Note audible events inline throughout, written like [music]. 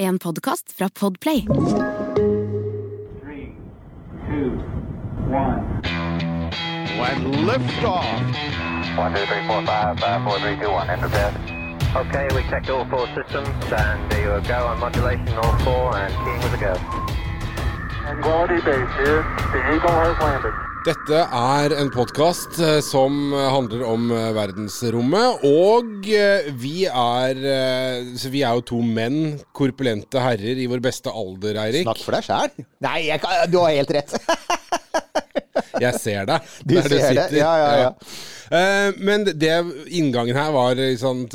En podkast fra Podplay. Three, two, one. When liftoff. One, two, three, four, five, five, four, three, two, one. Enter bed. Okay, we checked all four systems, and there you go on modulation, all four, and keying with a go. Quality base here. The Eagle has landed. Dette er en podkast som handler om eh, verdensrommet. Og eh, vi er eh, så Vi er jo to menn, korpulente herrer i vår beste alder, Eirik. Snakk for deg sjæl. Nei, jeg, du har helt rett. [laughs] Jeg ser deg Du der ser det. Ja, ja, ja. Eh, men det inngangen her var sånn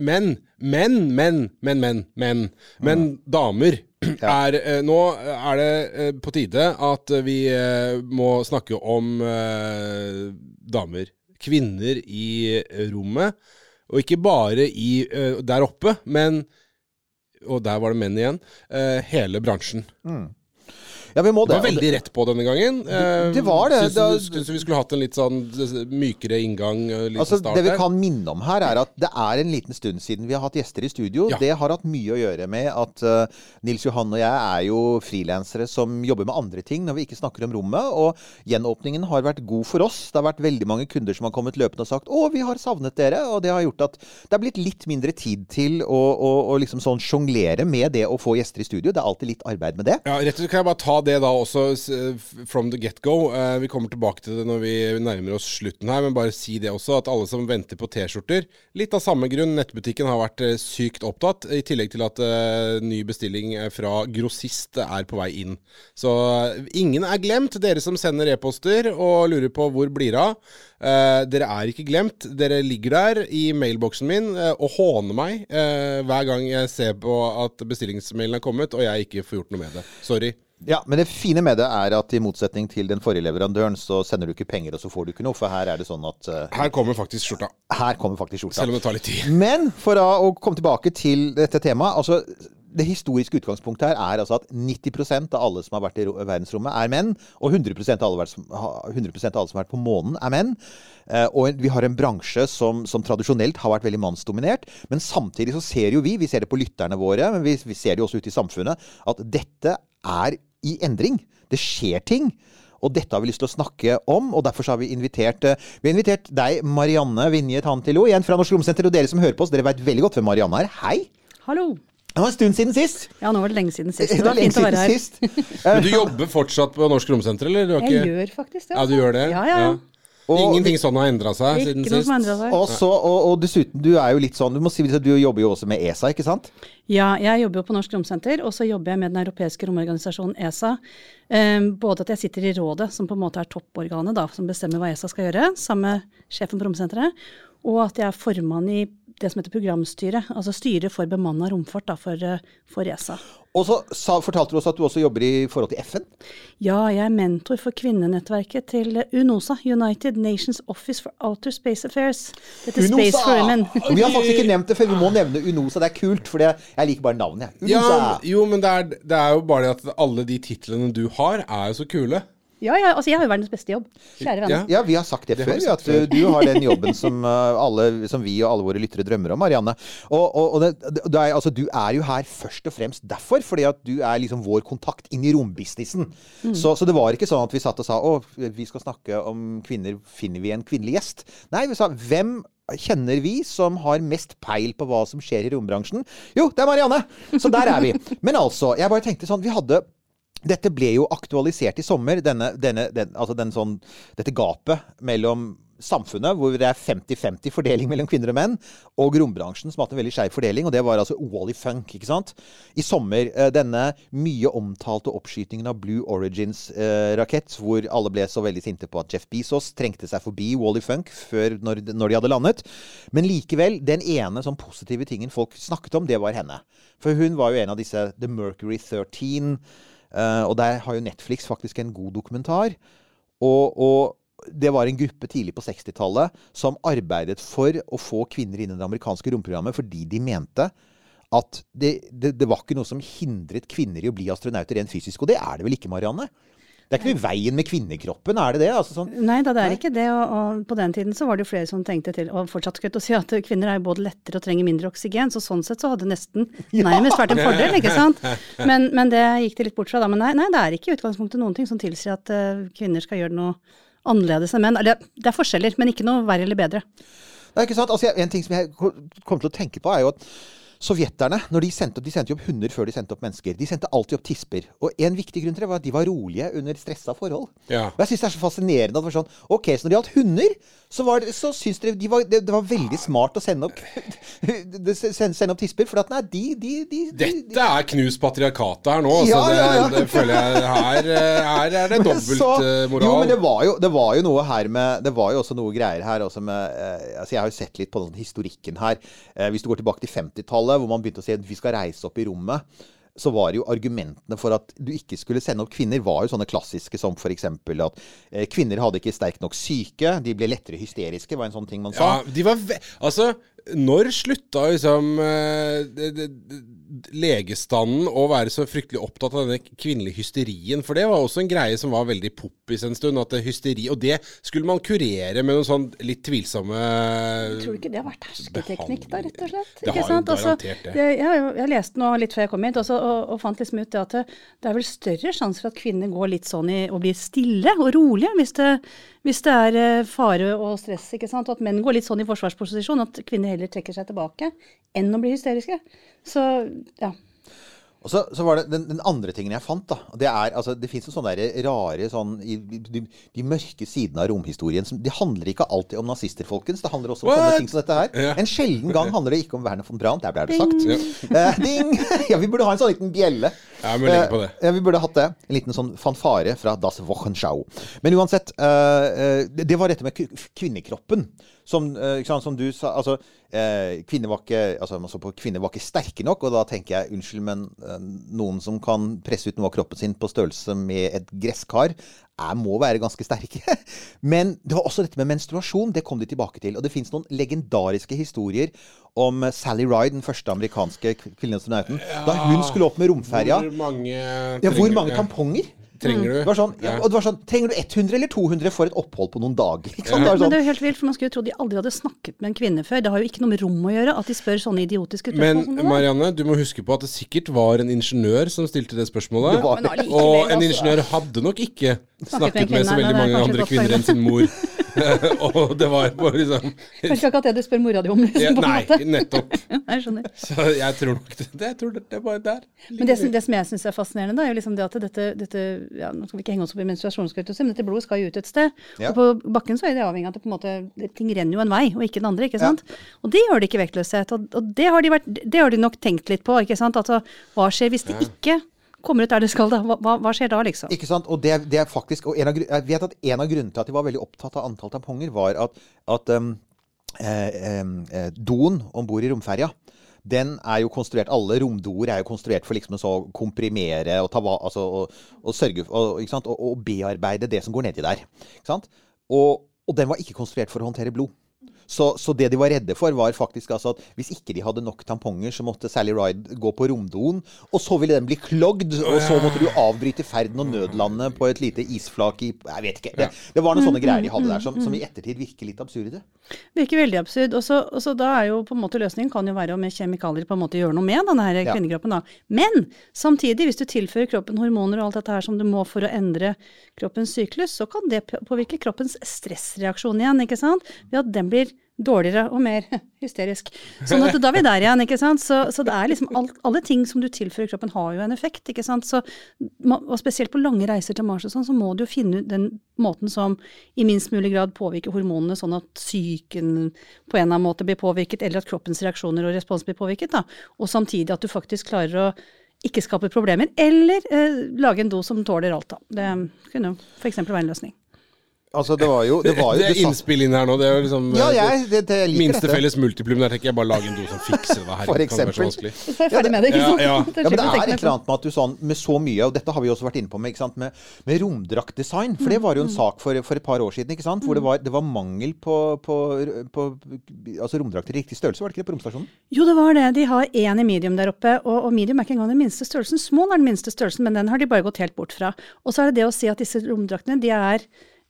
menn, menn, Menn, menn, menn, menn. Men damer er eh, Nå er det eh, på tide at vi eh, må snakke om damer. Kvinner i rommet. Og ikke bare i, der oppe, men Og der var det menn igjen. eh, hele bransjen. Ja, vi må Det Du var veldig rett på denne gangen. Det, det var det. Syns, Da- vi skulle hatt en litt sånn mykere inngang? eh, Altså, det vi kan minne om her, er at det er en liten stund siden vi har hatt gjester i studio. Ja. Det har hatt mye å gjøre med at uh, Nils Johan og jeg er jo frilansere som jobber med andre ting når vi ikke snakker om rommet. Og gjenåpningen har vært god for oss. Det har vært veldig mange kunder som har kommet løpende og sagt 'Å, vi har savnet dere'. Og det har gjort at det er blitt litt mindre tid til å, å, å liksom sånn sjonglere med det å få gjester i studio. Det er alltid litt arbeid med det. Ja, rett og slett kan jeg bare ta det da også from the get-go. Eh, vi kommer tilbake til det når vi nærmer oss slutten her, men bare si det også, at alle som venter på T-skjorter Litt av samme grunn, nettbutikken har vært eh, sykt opptatt, i tillegg til at eh, ny bestilling eh, fra grossist er på vei inn. Så eh, ingen er glemt, dere som sender e-poster og lurer på hvor blir det av. Eh, dere er ikke glemt. Dere ligger der i mailboksen min eh, og håner meg eh, hver gang jeg ser på at bestillingsmailen er kommet, og jeg ikke får gjort noe med det. Sorry. Ja, Men det fine med det er at i motsetning til den forrige leverandøren, så sender du ikke penger, og så får du ikke noe. For her er det sånn at uh, Her kommer faktisk skjorta, her kommer faktisk skjorta. selv om det tar litt tid. Men for å komme tilbake til dette temaet altså det historiske utgangspunktet her er altså at 90% av alle som har vært i verdensrommet, er menn. Og 100% av alle, som- 100% av alle som har vært på månen, er menn. Eh, og vi har en bransje som, som tradisjonelt har vært veldig mannsdominert. Men samtidig så ser jo vi, vi ser det på lytterne våre, men vi, vi ser det jo også ute i samfunnet, at dette er i endring. Det skjer ting. Og dette har vi lyst til å snakke om, og derfor så har vi invitert eh, Vi har invitert deg, Marianne Vinje Tantilo, igjen fra Norsk Romsenter. Og dere som hører på oss, dere vet veldig godt hvem Marianne er. Hei! Hallo. Det var en stund siden sist. Ja, nå var det lenge siden sist. [laughs] Det var fint å være her. Men du jobber fortsatt på Norsk Romsenter, eller? Du har Jeg gjør faktisk det. Ja, du gjør det? Ja, ja, ja. Og- Ingenting sånn har endra seg siden Ikke noe sist? som endret seg. Og, så, og, og dessuten, du er jo litt sånn Du må si at du jobber jo også med ESA, ikke sant? Ja, jeg jobber jo på Norsk Romsenter, og så jobber jeg med den europeiske romorganisasjonen ESA. Um, både at jeg sitter i rådet, som på en måte er topporganet da, som bestemmer hva ESA skal gjøre, sammen med sjefen på romsenteret, og at jeg er formann i det som heter programstyret, altså styret for bemanna romfart da, for, eh, for ESA. Og så sa, fortalte du oss at du også jobber i forhold til FN. Ja, jeg er mentor for kvinnenettverket til UNOSA, United Nations Office for Outer Space Affairs. Dette er Space for Women. [laughs] Vi har faktisk ikke [laughs] nevnt det før. Vi må nevne UNOSA. Det er kult, for det, jeg liker bare navnet. UNOSA. Ja, jo, men det er, det er jo bare det at alle de titlene du har, er jo så kule. Ja, ja, altså jeg har jo verdens beste jobb. Kjære venner. Ja. Vi har sagt det, Det før, sagt at du, du har den jobben som, uh, alle, som vi og alle våre lyttere drømmer om, Marianne. Og, og, og det, det er, altså, du er jo her først og fremst derfor, fordi at du er liksom vår kontakt inn i rombusinessen. Så, så det var ikke sånn at vi satt og sa å, vi skal snakke om kvinner, finner vi en kvinnelig gjest? Nei, vi sa hvem kjenner vi som har mest peil på hva som skjer i rombransjen? Jo, det er Marianne! Så der er vi. [laughs] Men altså, jeg bare tenkte sånn Vi hadde dette ble jo aktualisert i sommer, denne, denne, den, altså den sånn, dette gapet mellom samfunnet, hvor det er 50-50 fordeling mellom kvinner og menn, og rombransjen, som har hatt en veldig skeiv fordeling, og det var altså Wally Funk, ikke sant? I sommer, eh, denne mye omtalte oppskytingen av Blue Origins-rakett, hvor alle ble så veldig sinte på at Jeff Bezos trengte seg forbi Wally Funk før, når, når de hadde landet. Men likevel, den ene sånn positive tingen folk snakket om, det var henne. For hun var jo en av disse The Mercury 13. eh, og der har jo Netflix faktisk en god dokumentar. Og, og det var en gruppe tidlig på 60-tallet som arbeidet for å få kvinner inn i det amerikanske romprogrammet fordi de mente at det, det, det var ikke noe som hindret kvinner i å bli astronauter rent fysisk. Og det er det vel ikke, Marianne? Det er ikke noe i veien med kvinnekroppen, er det det? Altså, sånn, Nei da, det er ikke det. Og, og på den tiden så var det jo flere som tenkte til, og fortsatt skulle å si at kvinner er jo både lettere og trenger mindre oksygen, så sånn sett så hadde det nesten [laughs] nærmest vært en fordel, ikke sant. [laughs] Men, men det gikk det litt bort fra da. Men nei, nei, det er ikke i utgangspunktet noen ting som tilsier at uh, kvinner skal gjøre noe annerledes enn menn. Eller det er forskjeller, men ikke noe verre eller bedre. Det er ikke sant? Altså, en ting som jeg kommer kom til å tenke på, er jo at sovjeterne når de sendte, opp, de sendte opp hunder før de sendte opp mennesker. De sendte alltid opp tisper. Og en viktig grunn til det var at de var rolige under stressa forhold. Ja. Og jeg syns det er så fascinerende at det var sånn Ok, så når det gjaldt hunder, så, var det, så syns dere de var, det, det var veldig smart å sende opp, [laughs] sende, sende opp tisper. For at nei, de, de, de, de Dette er knust patriarkatet her nå. Ja, så det, ja, ja. det føler jeg Her, eh, her er det [laughs] dobbeltmoral. Jo, men det var jo, det var jo noe her med Det var jo også noe greier her også med eh, Altså, jeg har jo sett litt på den historikken her. Eh, hvis du går tilbake til 50-tallet, hvor man begynte å si at vi skal reise opp i rommet. Så var jo argumentene for at du ikke skulle sende opp kvinner, var jo sånne klassiske som f.eks. at eh, kvinner hadde ikke sterk nok syke, de ble lettere hysteriske, var en sånn ting man sa. Ja, de var ve Altså, når slutta liksom eh, det, det, det, legestanden å være så fryktelig opptatt av denne kvinnelige hysterien? For det var også en greie som var veldig poppis en stund. At det hysteri Og det skulle man kurere med noen sånn litt tvilsomme Tror du ikke det har vært hersketeknikk, da, rett og slett? Det har jo sant? Altså, garantert det. jeg, jeg, jeg leste nå litt før jeg kom hit, også, og, og fant liksom ut det at det, det er vel større sjanse for at kvinner går litt sånn i og blir stille og rolige hvis det, hvis det er eh, fare og stress, ikke sant. Og at menn går litt sånn i forsvarsposisjon, at kvinner heller trekker seg tilbake enn å bli hysteriske. Så ja. Og så, så var det den, den andre tingen jeg fant, da. Det er, altså, det fins jo sånne der rare sånn i, de, de mørke sidene av romhistorien. Som, de handler ikke alltid om nazister, folkens. Det handler også om sånne ting som dette her. Ja. En sjelden gang handler det ikke om Werner von Brandt. Der ble det sagt. Eh, ding! [laughs] Ja, vi burde ha en sånn liten bjelle. Ja, vi legger legge på det. Eh, vi burde hatt det. En liten sånn fanfare fra Das Wochenschau. Men uansett, eh, eh, det, det var dette med kvinnekroppen. Som, eh, sant, som du sa, altså eh, kvinner, var ikke, altså, man så på, kvinner var ikke sterke nok. Og da tenker jeg, unnskyld, men eh, noen som kan presse ut noe av kroppen sin på størrelse med et gresskar, er, må være ganske sterke. [laughs] Men det var også dette med menstruasjon. Det kom de tilbake til. Og det fins noen legendariske historier om eh, Sally Ride, den første amerikanske k- Ja, Da hun skulle opp med romferja. Hvor mange Ja, hvor trenger- mange tamponger? Trenger du? Det var sånn, ja, Ja. og det var sånn, Trenger du 100 eller 200 for et opphold på noen dager? [laughs] Ikke sant? Det sånn. Men sånn, det er jo helt vilt, for man skulle jo tro de aldri hadde snakket med en kvinne før. Det har jo ikke noe med rom å gjøre at de spør sånne idiotiske spørsmål Men. Marianne, du må huske på at det sikkert var en ingeniør som stilte det spørsmålet. Det var- og en altså. ingeniør hadde nok ikke snakket med, så veldig mange andre kvinner enn sin mor. [laughs] og det var bare liksom Kanskje akkurat det du spør mora di om, liksom, ja, på en Nei, måte. nettopp. [laughs] Jeg skjønner. Så jeg tror nok det, jeg tror det, det er bare der. Men det, som- det som jeg syns er fascinerende, da, er jo liksom det at dette, dette ja, Nå skal vi ikke henge oss opp i menstruasjonsskøyter, men dette blodet skal jo ut et sted. Ja. Og på bakken så er det avhengig av at det på en måte, ting renner jo en vei, og ikke den andre. ikke sant? Og det gjør det ikke vektløshet. Og, og det, har de vært, det har de nok tenkt litt på. ikke sant? Altså, hva skjer hvis det ikke kommer ut der det skal? da? Hva, hva, skjer da, liksom? Ikke sant? Og det, det er faktisk og av, Jeg vet at en av grunnene til at de var veldig opptatt av antall tamponger, var at, at um, eh, eh, doen om bord i romferja den er jo konstruert, Alle romdoer er jo konstruert for liksom å komprimere og, ta, altså, og, og sørge og? Og, bearbeide det som går nedi der. Ikke? Og, og den var ikke konstruert for å håndtere blod. Så, så det de var redde for, var faktisk altså at hvis ikke de hadde nok tamponger, så måtte Sally Ride gå på romdoen, og så ville den bli klogd, og så måtte du avbryte ferden og nødlande på et lite isflak i Jeg vet ikke. Det, det var noen sånne greier de hadde der som, som i ettertid virker litt absurde. Virker veldig absurd. Og så, da er jo på en måte løsningen kan jo være å med kjemikalier på en måte gjøre noe med denne her kvinnekroppen. da. Men samtidig, hvis du tilfører kroppen hormoner og alt dette her som du må for å endre kroppens syklus, så kan det påvirke kroppens stressreaksjon igjen, ikke sant? Ved at den blir dårligere og mer [laughs] hysterisk. Sånn at da er vi der igjen, ikke sant. Så, så det er liksom alt, alle ting som du tilfører kroppen har jo en effekt, ikke sant. Så, og spesielt på lange reiser til Mars og sånn, så må du jo finne ut den måten som i minst mulig grad påvirker hormonene, sånn at psyken på en eller annen måte blir påvirket, eller at kroppens reaksjoner og respons blir påvirket, da. Og samtidig at du faktisk klarer å ikke skape problemer, eller eh, lage en do som tåler alt, da. Det kunne jo f.eks. være en løsning. Altså, det var jo Det, var jo, [laughs] det er det innspill inn her nå. Det er jo liksom Ja, eh, jeg, det, det, jeg liker Minste dette. felles multiplum. Der tenker jeg bare lage en do som fikser det. Her. For eksempel. Så er jeg ferdig med det, ikke sant? ja. ja. Ja, men det er et eller annet med at du sånn, med så mye, og dette har vi også vært inne på, med, ikke sant, med, med romdraktdesign. For det var Mm. jo en sak for, for et par år siden, ikke sant? hvor det var, det var mangel på, på, på altså romdrakter i riktig størrelse, var det ikke det, på romstasjonen? Jo, det var det. De har én i medium der oppe, og, og medium er ikke engang den minste størrelsen. Small er den minste størrelsen, men den har de bare gått helt bort fra. Og så er det det å si at disse romdraktene, de er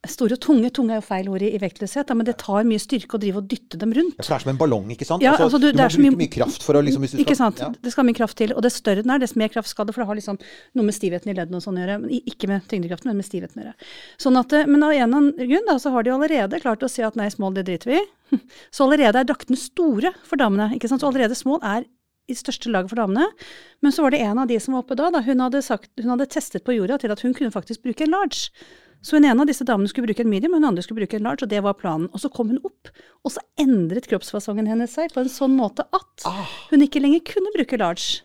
store og tunge. Tunge er jo feil ord i, i vektløshet, men det tar mye styrke å drive og dytte dem rundt. Ja, for det er som en ballong, ikke sant? Ja, altså, du- du, må bruke mye- mye kraft for å liksom hvis du skal, Ikke sant. Ja. Det skal mye kraft til. Og dess større den er, dess mer kraft skal det, for det har liksom noe med stivheten i leddene og sånn å gjøre. Ikke med tyngdekraften, men med stivheten å gjøre. Sånn at, eh, men av en eller annen grunn da, så har de allerede klart å si at nei, small, det driter vi i. [laughs] Så allerede er draktene store for damene. ikke sant? Så allerede small er i største laget for damene. Men så var det en av de som var oppe da, da hun, hadde sagt, hun hadde testet på jorda til at hun kunne faktisk bruke large. Så hun ene av disse damene skulle bruke en medium, og hun andre skulle bruke en large, og det var planen. Og så kom hun opp, og så endret kroppsfasongen hennes seg på en sånn måte at hun ikke lenger kunne bruke large.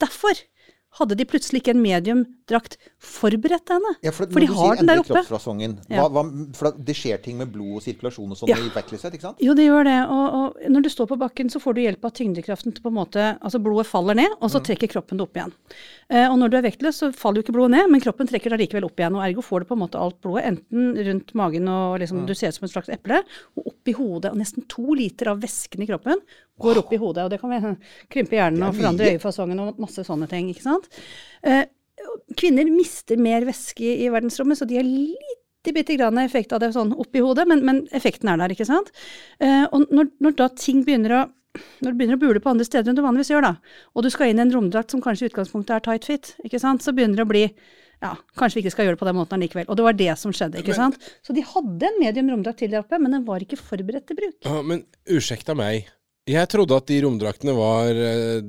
Derfor hadde de plutselig ikke en mediumdrakt forberedt til henne. Ja, for, for de har den der oppe. hva, hva, for det skjer ting med blod og sirkulasjon og sånn Ja. i vektløshet, ikke sant? Jo, det gjør det. Og, og når du står på bakken, så får du hjelp av tyngdekraften til på en måte Altså blodet faller ned, og så trekker kroppen det opp igjen. Eh, og når du er vektløs, så faller jo ikke blodet ned, men kroppen trekker det allikevel opp igjen. Og ergo får du på en måte alt blodet, enten rundt magen og liksom Du ser ut som et slags eple, og opp i hodet. Og nesten to liter av væsken i kroppen går opp i hodet. Og det kan [laughs] krympe hjernen og forandre øyefasongen og masse sånne ting, ikke sant. Eh, kvinner mister mer væske i, verdensrommet, så de har lite bitte grann effekt av det sånn oppi hodet, men, men effekten er der, ikke sant. Eh, og når, når da ting begynner å når du begynner å bule på andre steder enn du vanligvis gjør, da, og du skal inn i en romdrakt som kanskje i utgangspunktet er tight fit, ikke sant, så begynner det å bli ja, kanskje vi ikke skal gjøre det på den måten likevel. Og det var det som skjedde, ikke sant. Så de hadde en medium romdrakt til der oppe, men den var ikke forberedt til bruk. Ja, men ursäkta meg. Jeg trodde at de romdraktene var eh,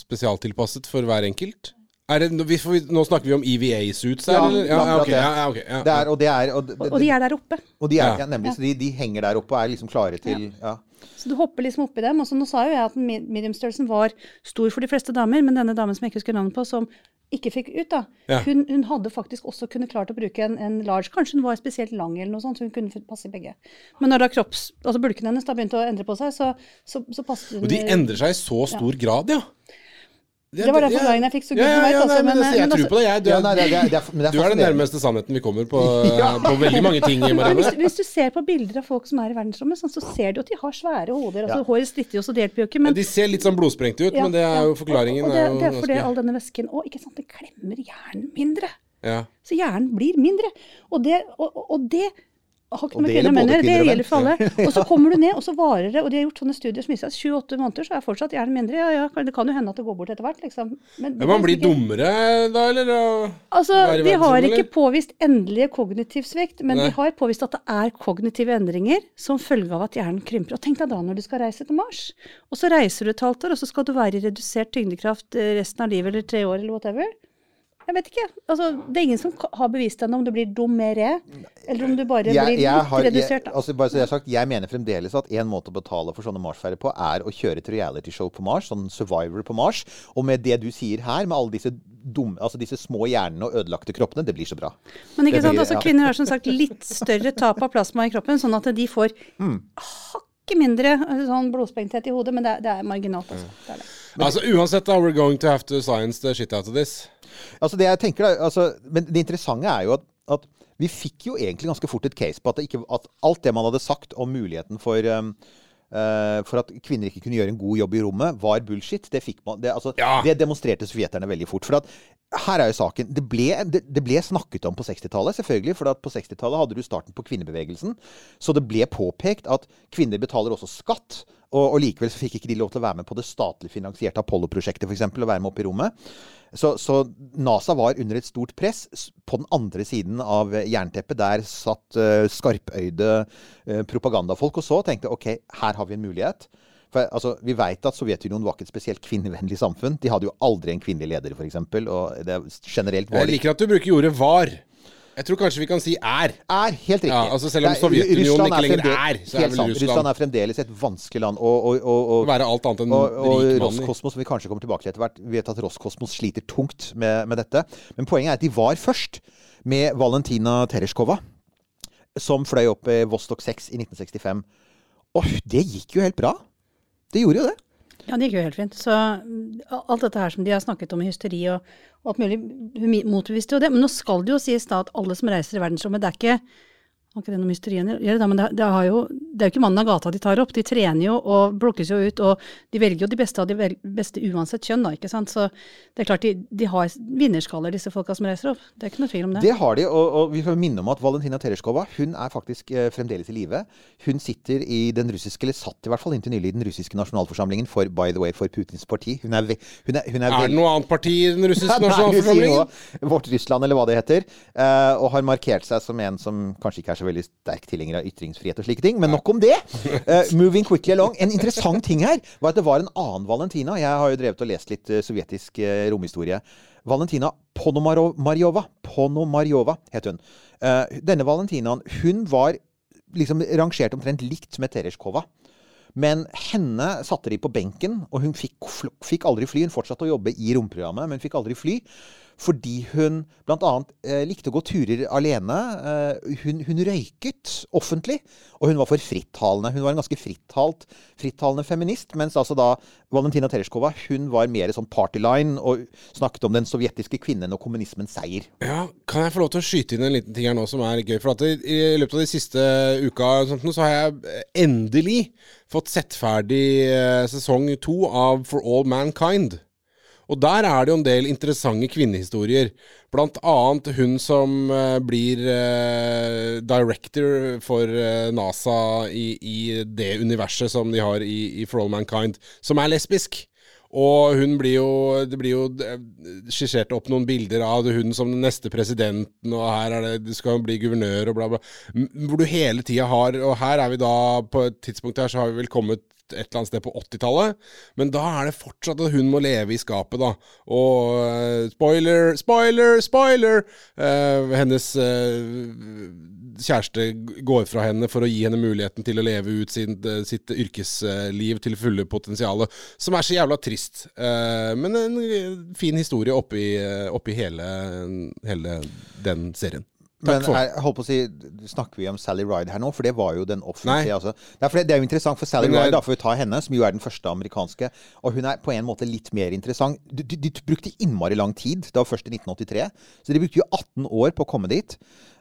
spesialtilpasset for hver enkelt. Er det, vi får, nå snakker vi om EVA-suits her, Ja, eller? Ja, ja, akkurat det. ja, ja, ok, ja, Det er, og det er, og, Og, de er der oppe. og de er Ja. ja, nemlig, så de, de henger der oppe og er liksom klare til ja. Så du hopper liksom oppi dem. Og så nå sa jo jeg at medium-størrelsen var stor for de fleste damer, men denne damen som jeg ikke husker navnet på, som ikke fikk ut, da, Ja. hun, hun hadde faktisk også kunne klart å bruke en, en large. Kanskje hun var spesielt lang eller noe sånt, så hun kunne passe i begge. Men når da kropps, altså bulken hennes da begynte å endre på seg, så, så, så passet hun Og de endrer seg i så stor grad, ja. Det var derfor forklaringen jeg fikk, så ja, gudene ja, ja, altså, nei, men, men- Jeg tror på det, jeg. Du, ja nei, det, det, det, er, det er du er den nærmeste sannheten vi kommer på, [laughs] ja. på veldig mange ting. Men hvis, hvis du ser på bilder av folk som er i verdensrommet, sånn, så ser du at de har svære hoder. altså Ja. Håret stritter jo, så det hjelper jo ikke. Men, De ser litt sånn blodsprengte ut, Ja, men det er jo forklaringen. Og, og det, er jo det er fordi all denne væsken Og ikke sant, det klemmer hjernen mindre. ja. Så hjernen blir mindre. Og det, og- og det har ikke noe med det kvinner og menn det gjelder for alle. Og så kommer du ned, og så varer det, og de har gjort sånne studier som viser at 28 måneder så er fortsatt hjernen mindre. Ja, ja, det kan jo hende at det går bort etter hvert, liksom. Men, Men man blir dummere da, eller? Altså, vi De har ikke påvist endelige kognitiv svikt, men Nei. de har påvist at det er kognitive endringer som følge av at hjernen krymper. Og tenk deg da når du skal reise til Mars, og så reiser du et halvt år, og så skal du være i redusert tyngdekraft eh, resten av livet eller tre år eller whatever. Jeg vet ikke. Altså, det er ingen som har bevist ennå om du blir dummere, eller om du bare jeg, blir litt har, redusert. Jeg, altså bare så jeg, har sagt, jeg mener fremdeles at en måte å betale for sånne Mars-ferier på, er å kjøre et realityshow på Mars, sånn Survivor på Mars. Og med det du sier her, med alle disse, dumme, altså disse små hjernene og ødelagte kroppene, det blir så bra. Men ikke sant, blir- altså, kvinner har som sagt litt større tap av plasma i kroppen, sånn at de får Mm. hakket mindre eh, sånn blodsprengthet i hodet, men det det er marginalt. Altså. Det er det. Altså Uansett, da, we're going to have to science the shit out of this. Altså det jeg tenker da, altså, Men det interessante er jo at, at vi fikk jo egentlig ganske fort et case på at, ikke, at alt det man hadde sagt om muligheten for um, eh, for at kvinner ikke kunne gjøre en god jobb i rommet, var bullshit. Det, man, det, altså, Ja. det demonstrerte sovjeterne veldig fort. For at her er jo saken. Det ble, det, det ble snakket om på 60-tallet, selvfølgelig. For at på 60-tallet hadde du starten på kvinnebevegelsen. Så det ble påpekt at kvinner betaler også skatt. Og, og likevel så fikk ikke de lov til å være med på det statlig finansierte Apollo-prosjektet, f.eks. Å være med opp i rommet. Så, så NASA var under et stort press. På den andre siden av jernteppet, der satt uh, skarpøyde uh, propagandafolk og så tenkte OK, her har vi en mulighet. For altså, Vi veit at Sovjetunionen var ikke et spesielt kvinnevennlig samfunn. De hadde jo aldri en kvinnelig leder, f.eks. Og det er generelt var Jeg liker at du bruker ordet var. Jeg tror kanskje vi kan si er. er helt riktig. Ja, altså selv om er- Sovjetunionen ikke lenger er, så er vel. Russland- Russland er fremdeles et vanskelig land. Og, og, og, Å og, være alt annet enn og, og. Roskosmos, som vi kanskje kommer tilbake til etter hvert, vi vet at Roskosmos sliter tungt med, med dette. Men poenget er at de var først med Valentina Tereshkova. som fløy opp i Vostok 6 i 1965. Og det gikk jo helt bra. Det gjorde jo det. Ja, det gikk jo helt fint. Så mm, alt dette her som de har snakket om i hysteri og, og alt mulig, hun motbeviste jo det. Men nå skal det jo sies da at alle som reiser i verdensrommet, det er ikke har ikke det noe gjøre, da, men det, det, har jo, det er jo ikke mannen av gata de tar opp. De trener jo og plukkes jo ut, og de velger jo de beste av de vel- beste uansett kjønn, da, ikke sant. Så det er klart de, de har vinnerskaller, disse folka som reiser opp. Det er ikke noe tvil om det. Det har de, og, og vi får minne om at Valentina Tereshkova hun er faktisk eh, fremdeles i live. Hun sitter i den russiske, eller satt i hvert fall inntil nylig i den russiske nasjonalforsamlingen for by the way, for Putins parti. Hun er, ve hun er, hun er, Er det noe annet parti i den russiske [laughs] Nei, hun sier nasjonalforsamlingen? noe. Vårt Russland, eller hva det heter. eh, og har markert seg som en som kanskje ikke er så veldig sterk tilhenger av ytringsfrihet og slike ting. Men nok om det. Uh, moving quickly along. En interessant ting her var at det var en annen Valentina. Jeg har jo drevet og lest litt eh, sovjetisk eh, romhistorie. Valentina Ponomarjova. Ponomarjova het hun. Uh, denne Valentinaen, hun var liksom rangert omtrent likt med Tereshkova. Men henne satte de på benken, og hun fikk, fikk aldri fly. Hun fortsatte å jobbe i romprogrammet, men fikk aldri fly. Fordi hun bl.a. Eh, likte å gå turer alene. Eh, hun, hun røyket offentlig, og hun var for frittalende. Hun var en ganske frittalt, frittalende feminist, mens altså da Valentina Tereshkova hun var mer sånn partyline og snakket om den sovjetiske kvinnen og kommunismens seier. Ja, Kan jeg få lov til å skyte inn en liten ting her nå som er gøy? For at i, I løpet av de siste uka sånt, så har jeg endelig fått sett ferdig eh, sesong to av For All Mankind. Og der er det jo en del interessante kvinnehistorier. Blant annet hun som eh, blir eh, director for eh, NASA i, i det universet som de har i, i For All Mankind, som er lesbisk. Og hun blir jo Det blir jo eh, skissert opp noen bilder av hun som den neste presidenten, og her er det Du skal bli guvernør, og bla, bla. Hvor du hele tida har Og her er vi da På et tidspunkt her så har vi vel kommet et eller annet sted på 80-tallet, men da er det fortsatt at hun må leve i skapet, da. Og uh, spoiler, spoiler, spoiler! Uh, hennes eh, kjæreste går fra henne for å gi henne muligheten til å leve ut sin, sitt yrkesliv til fulle potensial, som er så jævla trist. Men en fin historie oppi, oppi hele, hele den serien. Takk Men for jeg holdt på å si, snakker vi om Sally Ride her nå? For det var jo den offentlige. Altså. Det, er for det, det er jo interessant, for Sally Ride, da får vi tar henne, som jo er den første amerikanske. Og hun er på en måte litt mer interessant. De, de, de brukte innmari lang tid. Det var først i 1983. Så de brukte jo 18 år på å komme dit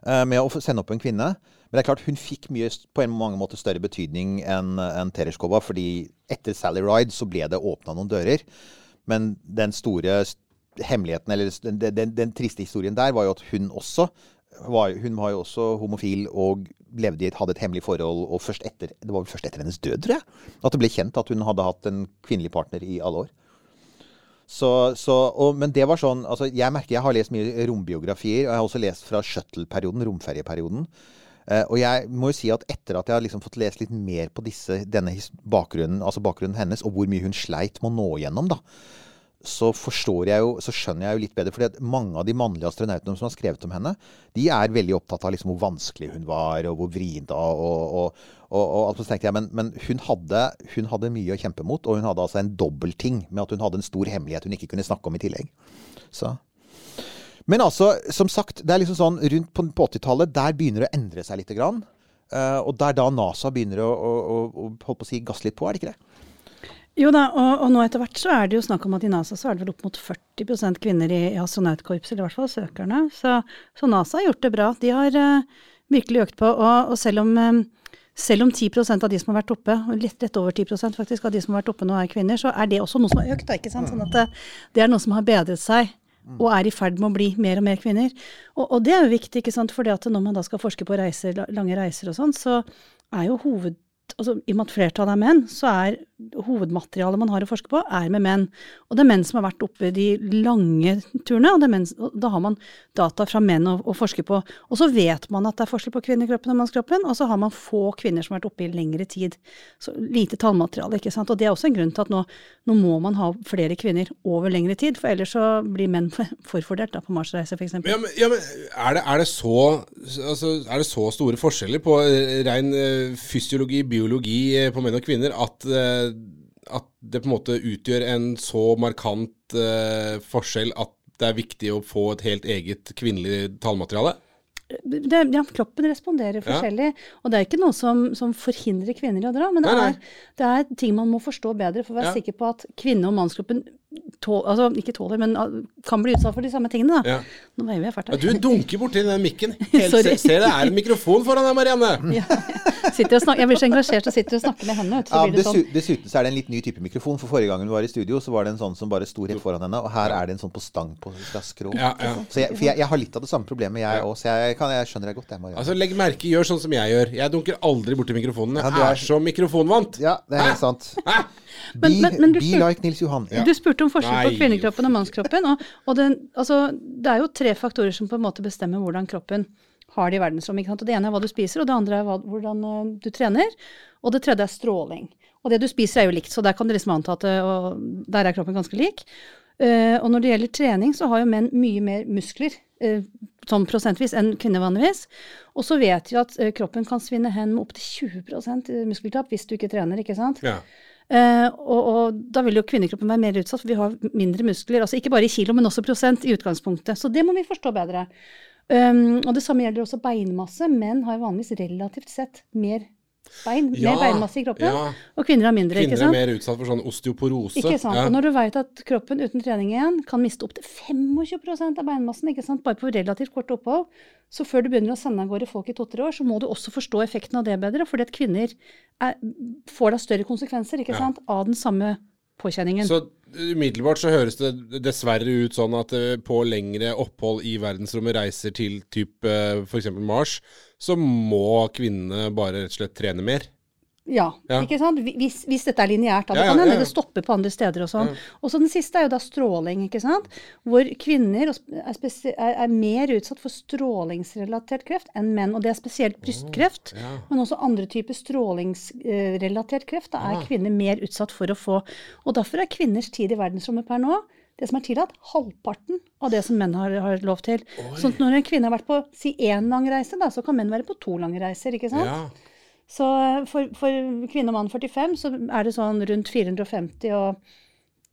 uh, med å sende opp en kvinne. Men det er klart, hun fikk mye, på en mange måter større betydning enn en Tereshkova. fordi etter Sally Ride så ble det åpna noen dører. Men den store hemmeligheten, eller den, den, den triste historien der, var jo at hun også var, hun var jo også homofil og levde i et, hadde et hemmelig forhold. Og først etter, det var vel først etter hennes død, tror jeg, at det ble kjent at hun hadde hatt en kvinnelig partner i alle år. Så, så, og, men det var sånn altså Jeg merker jeg har lest mye rombiografier, og jeg har også lest fra shuttle-perioden, romferjeperioden. Eh, og jeg må jo si at etter at jeg har liksom fått lest litt mer på disse, denne bakgrunnen, altså bakgrunnen hennes, og hvor mye hun sleit med å nå gjennom, da, så forstår jeg jo, så skjønner jeg jo litt bedre. fordi mange av de mannlige astronautene som har skrevet om henne, de er veldig opptatt av liksom hvor vanskelig hun var, og hvor vrien og, og, og, og, og jeg, men, men hun, hadde, hun hadde mye å kjempe mot, og hun hadde altså en dobbeltting med at hun hadde en stor hemmelighet hun ikke kunne snakke om i tillegg. Så... Men altså, som sagt, det er liksom sånn rundt på, på 80-tallet, der begynner det å endre seg litt. Grann. og og er da NASA begynner å, å, å, å si, gasse litt på, er det ikke det? Jo da, og, og nå etter hvert så er det jo snakk om at i NASA så er det vel opp mot 40 kvinner i, i astronautkorpset, eller i hvert fall søkerne. Så, så NASA har gjort det bra. De har uh, virkelig økt på. Og, og selv om um, selv om 10% av de som har vært oppe, litt rett over 10% faktisk av de som har vært oppe nå er kvinner, så er det også noe som har økt. Da, ikke sant? Sånn at det, det er noe som har bedret seg, og er i ferd med å bli mer og mer kvinner. Og, og det er jo viktig, ikke sant? fordi at når man da skal forske på reiser, lange reiser og sånn, så er jo hoved altså, I og med at flertallet er menn, så er hovedmaterialet man har å forske på, er med menn. Og det er menn som har vært oppe de lange turene, og, menn, og da har man data fra menn å, å forske på. Og så vet man at det er forskjell på kvinnekroppen og mannskroppen, og så har man få kvinner som har vært oppe i lengre tid. Så lite tallmateriale, ikke sant. Og det er også en grunn til at nå, nå må man ha flere kvinner over lengre tid, for ellers så blir menn [laughs] forfordelt da, på Mars-reise, f.eks. Ja, men, ja, men er, det, er, det så, altså, er det så store forskjeller på rein ren eh, fysiologi, biologi eh, på menn og kvinner at, eh, at det på en måte utgjør en så markant eh, forskjell at det er viktig å få et helt eget kvinnelig tallmateriale? det, ja, kroppen responderer forskjellig. Og det er ikke noe som, som forhindrer kvinner i å dra, men det, Nei, nei. Er, det er ting man må forstå bedre for å være Ja. sikker på at kvinne- og mannskroppen tål, altså, ikke tåler, men ah, kan bli utsatt for de samme tingene. Da. Ja. Nå veier jeg fælt Ja, her. du dunker borti den mikken. [laughs] Helt, se, det er en mikrofon foran deg, Marianne. [laughs] ja, og snakker, jeg blir så engasjert og sitter og snakker med henne. Så Ja, blir det sånn. dessuten så er det en litt ny type mikrofon. For forrige gang hun var i studio, så var det en sånn som bare sto rett foran henne. Og her er det en sånn på stang på skrå. Ja, ja. Så jeg, for jeg, jeg har litt av det samme problemet, jeg òg. Så jeg, kan, jeg skjønner deg godt, jeg, Marianne. Altså, Legg merke, gjør sånn som jeg gjør. Jeg dunker aldri borti mikrofonen. Jeg Ja, du er- er så mikrofonvant. ja, det er helt sant. Be, Men- men- men du be spør- like Nils Johan. Du spurte om forskjell på kvinnekroppen og mannskroppen. Og, og den, altså, det er jo tre faktorer som på en måte bestemmer hvordan kroppen har det i verdensrommet. Ikke sant? Og det ene er hva du spiser, og det andre er hva, hvordan eh, du trener. Og det tredje er stråling. Og det du spiser er jo likt, så der kan du liksom anta at og der er kroppen ganske lik. Uh, og når det gjelder trening, så har jo menn mye mer muskler, eh, sånn prosentvis, enn kvinner vanligvis. Og så vet vi at kroppen kan svinne hen med opptil 20% muskeltap hvis du ikke trener, ikke sant. Ja. Eh, og, og da vil jo kvinnekroppen være mer utsatt, for vi har mindre muskler. Altså ikke bare i kilo, men også prosent i utgangspunktet. Så det må vi forstå bedre. Um, og det samme gjelder også beinmasse. Menn har vanligvis relativt sett mer bein, Ja, mer beinmasse i kroppen, ja. og kvinner har mindre. Kvinner er mer utsatt for sånn osteoporose. Ikke sant? Ja. Og når du vet at kroppen uten trening igjen kan miste opptil 25% av beinmassen ikke sant? bare på relativt kort opphold, så før du begynner å sende av gårde folk i to-tre år, så må du også forstå effekten av det bedre, fordi at kvinner er, får da større konsekvenser ikke Ja. sant? av den samme påkjenningen. Så umiddelbart så høres det dessverre ut sånn at eh, på lengre opphold i verdensrommet reiser til typ eh, f.eks. Mars, så må kvinnene bare rett og slett trene mer. Ja, Ja. ikke sant? Hvis, hvis dette er lineært. Det Ja, kan hende det stopper på andre steder og sånn. Og så den siste er jo da stråling, ikke sant. Hvor kvinner er, er, er mer utsatt for strålingsrelatert kreft enn menn. Og det er spesielt brystkreft, men også andre typer strålingsrelatert kreft. Da er kvinner mer utsatt for å få. Og derfor er kvinners tid i verdensrommet per nå det som er tillatt, halvparten av det som menn har, har lov til. Sånn at når en kvinne har vært på si én lang reise, da, så kan menn være på to lange reiser. ikke sant? Ja. Så for, for kvinne og mann 45 så er det sånn rundt 450 og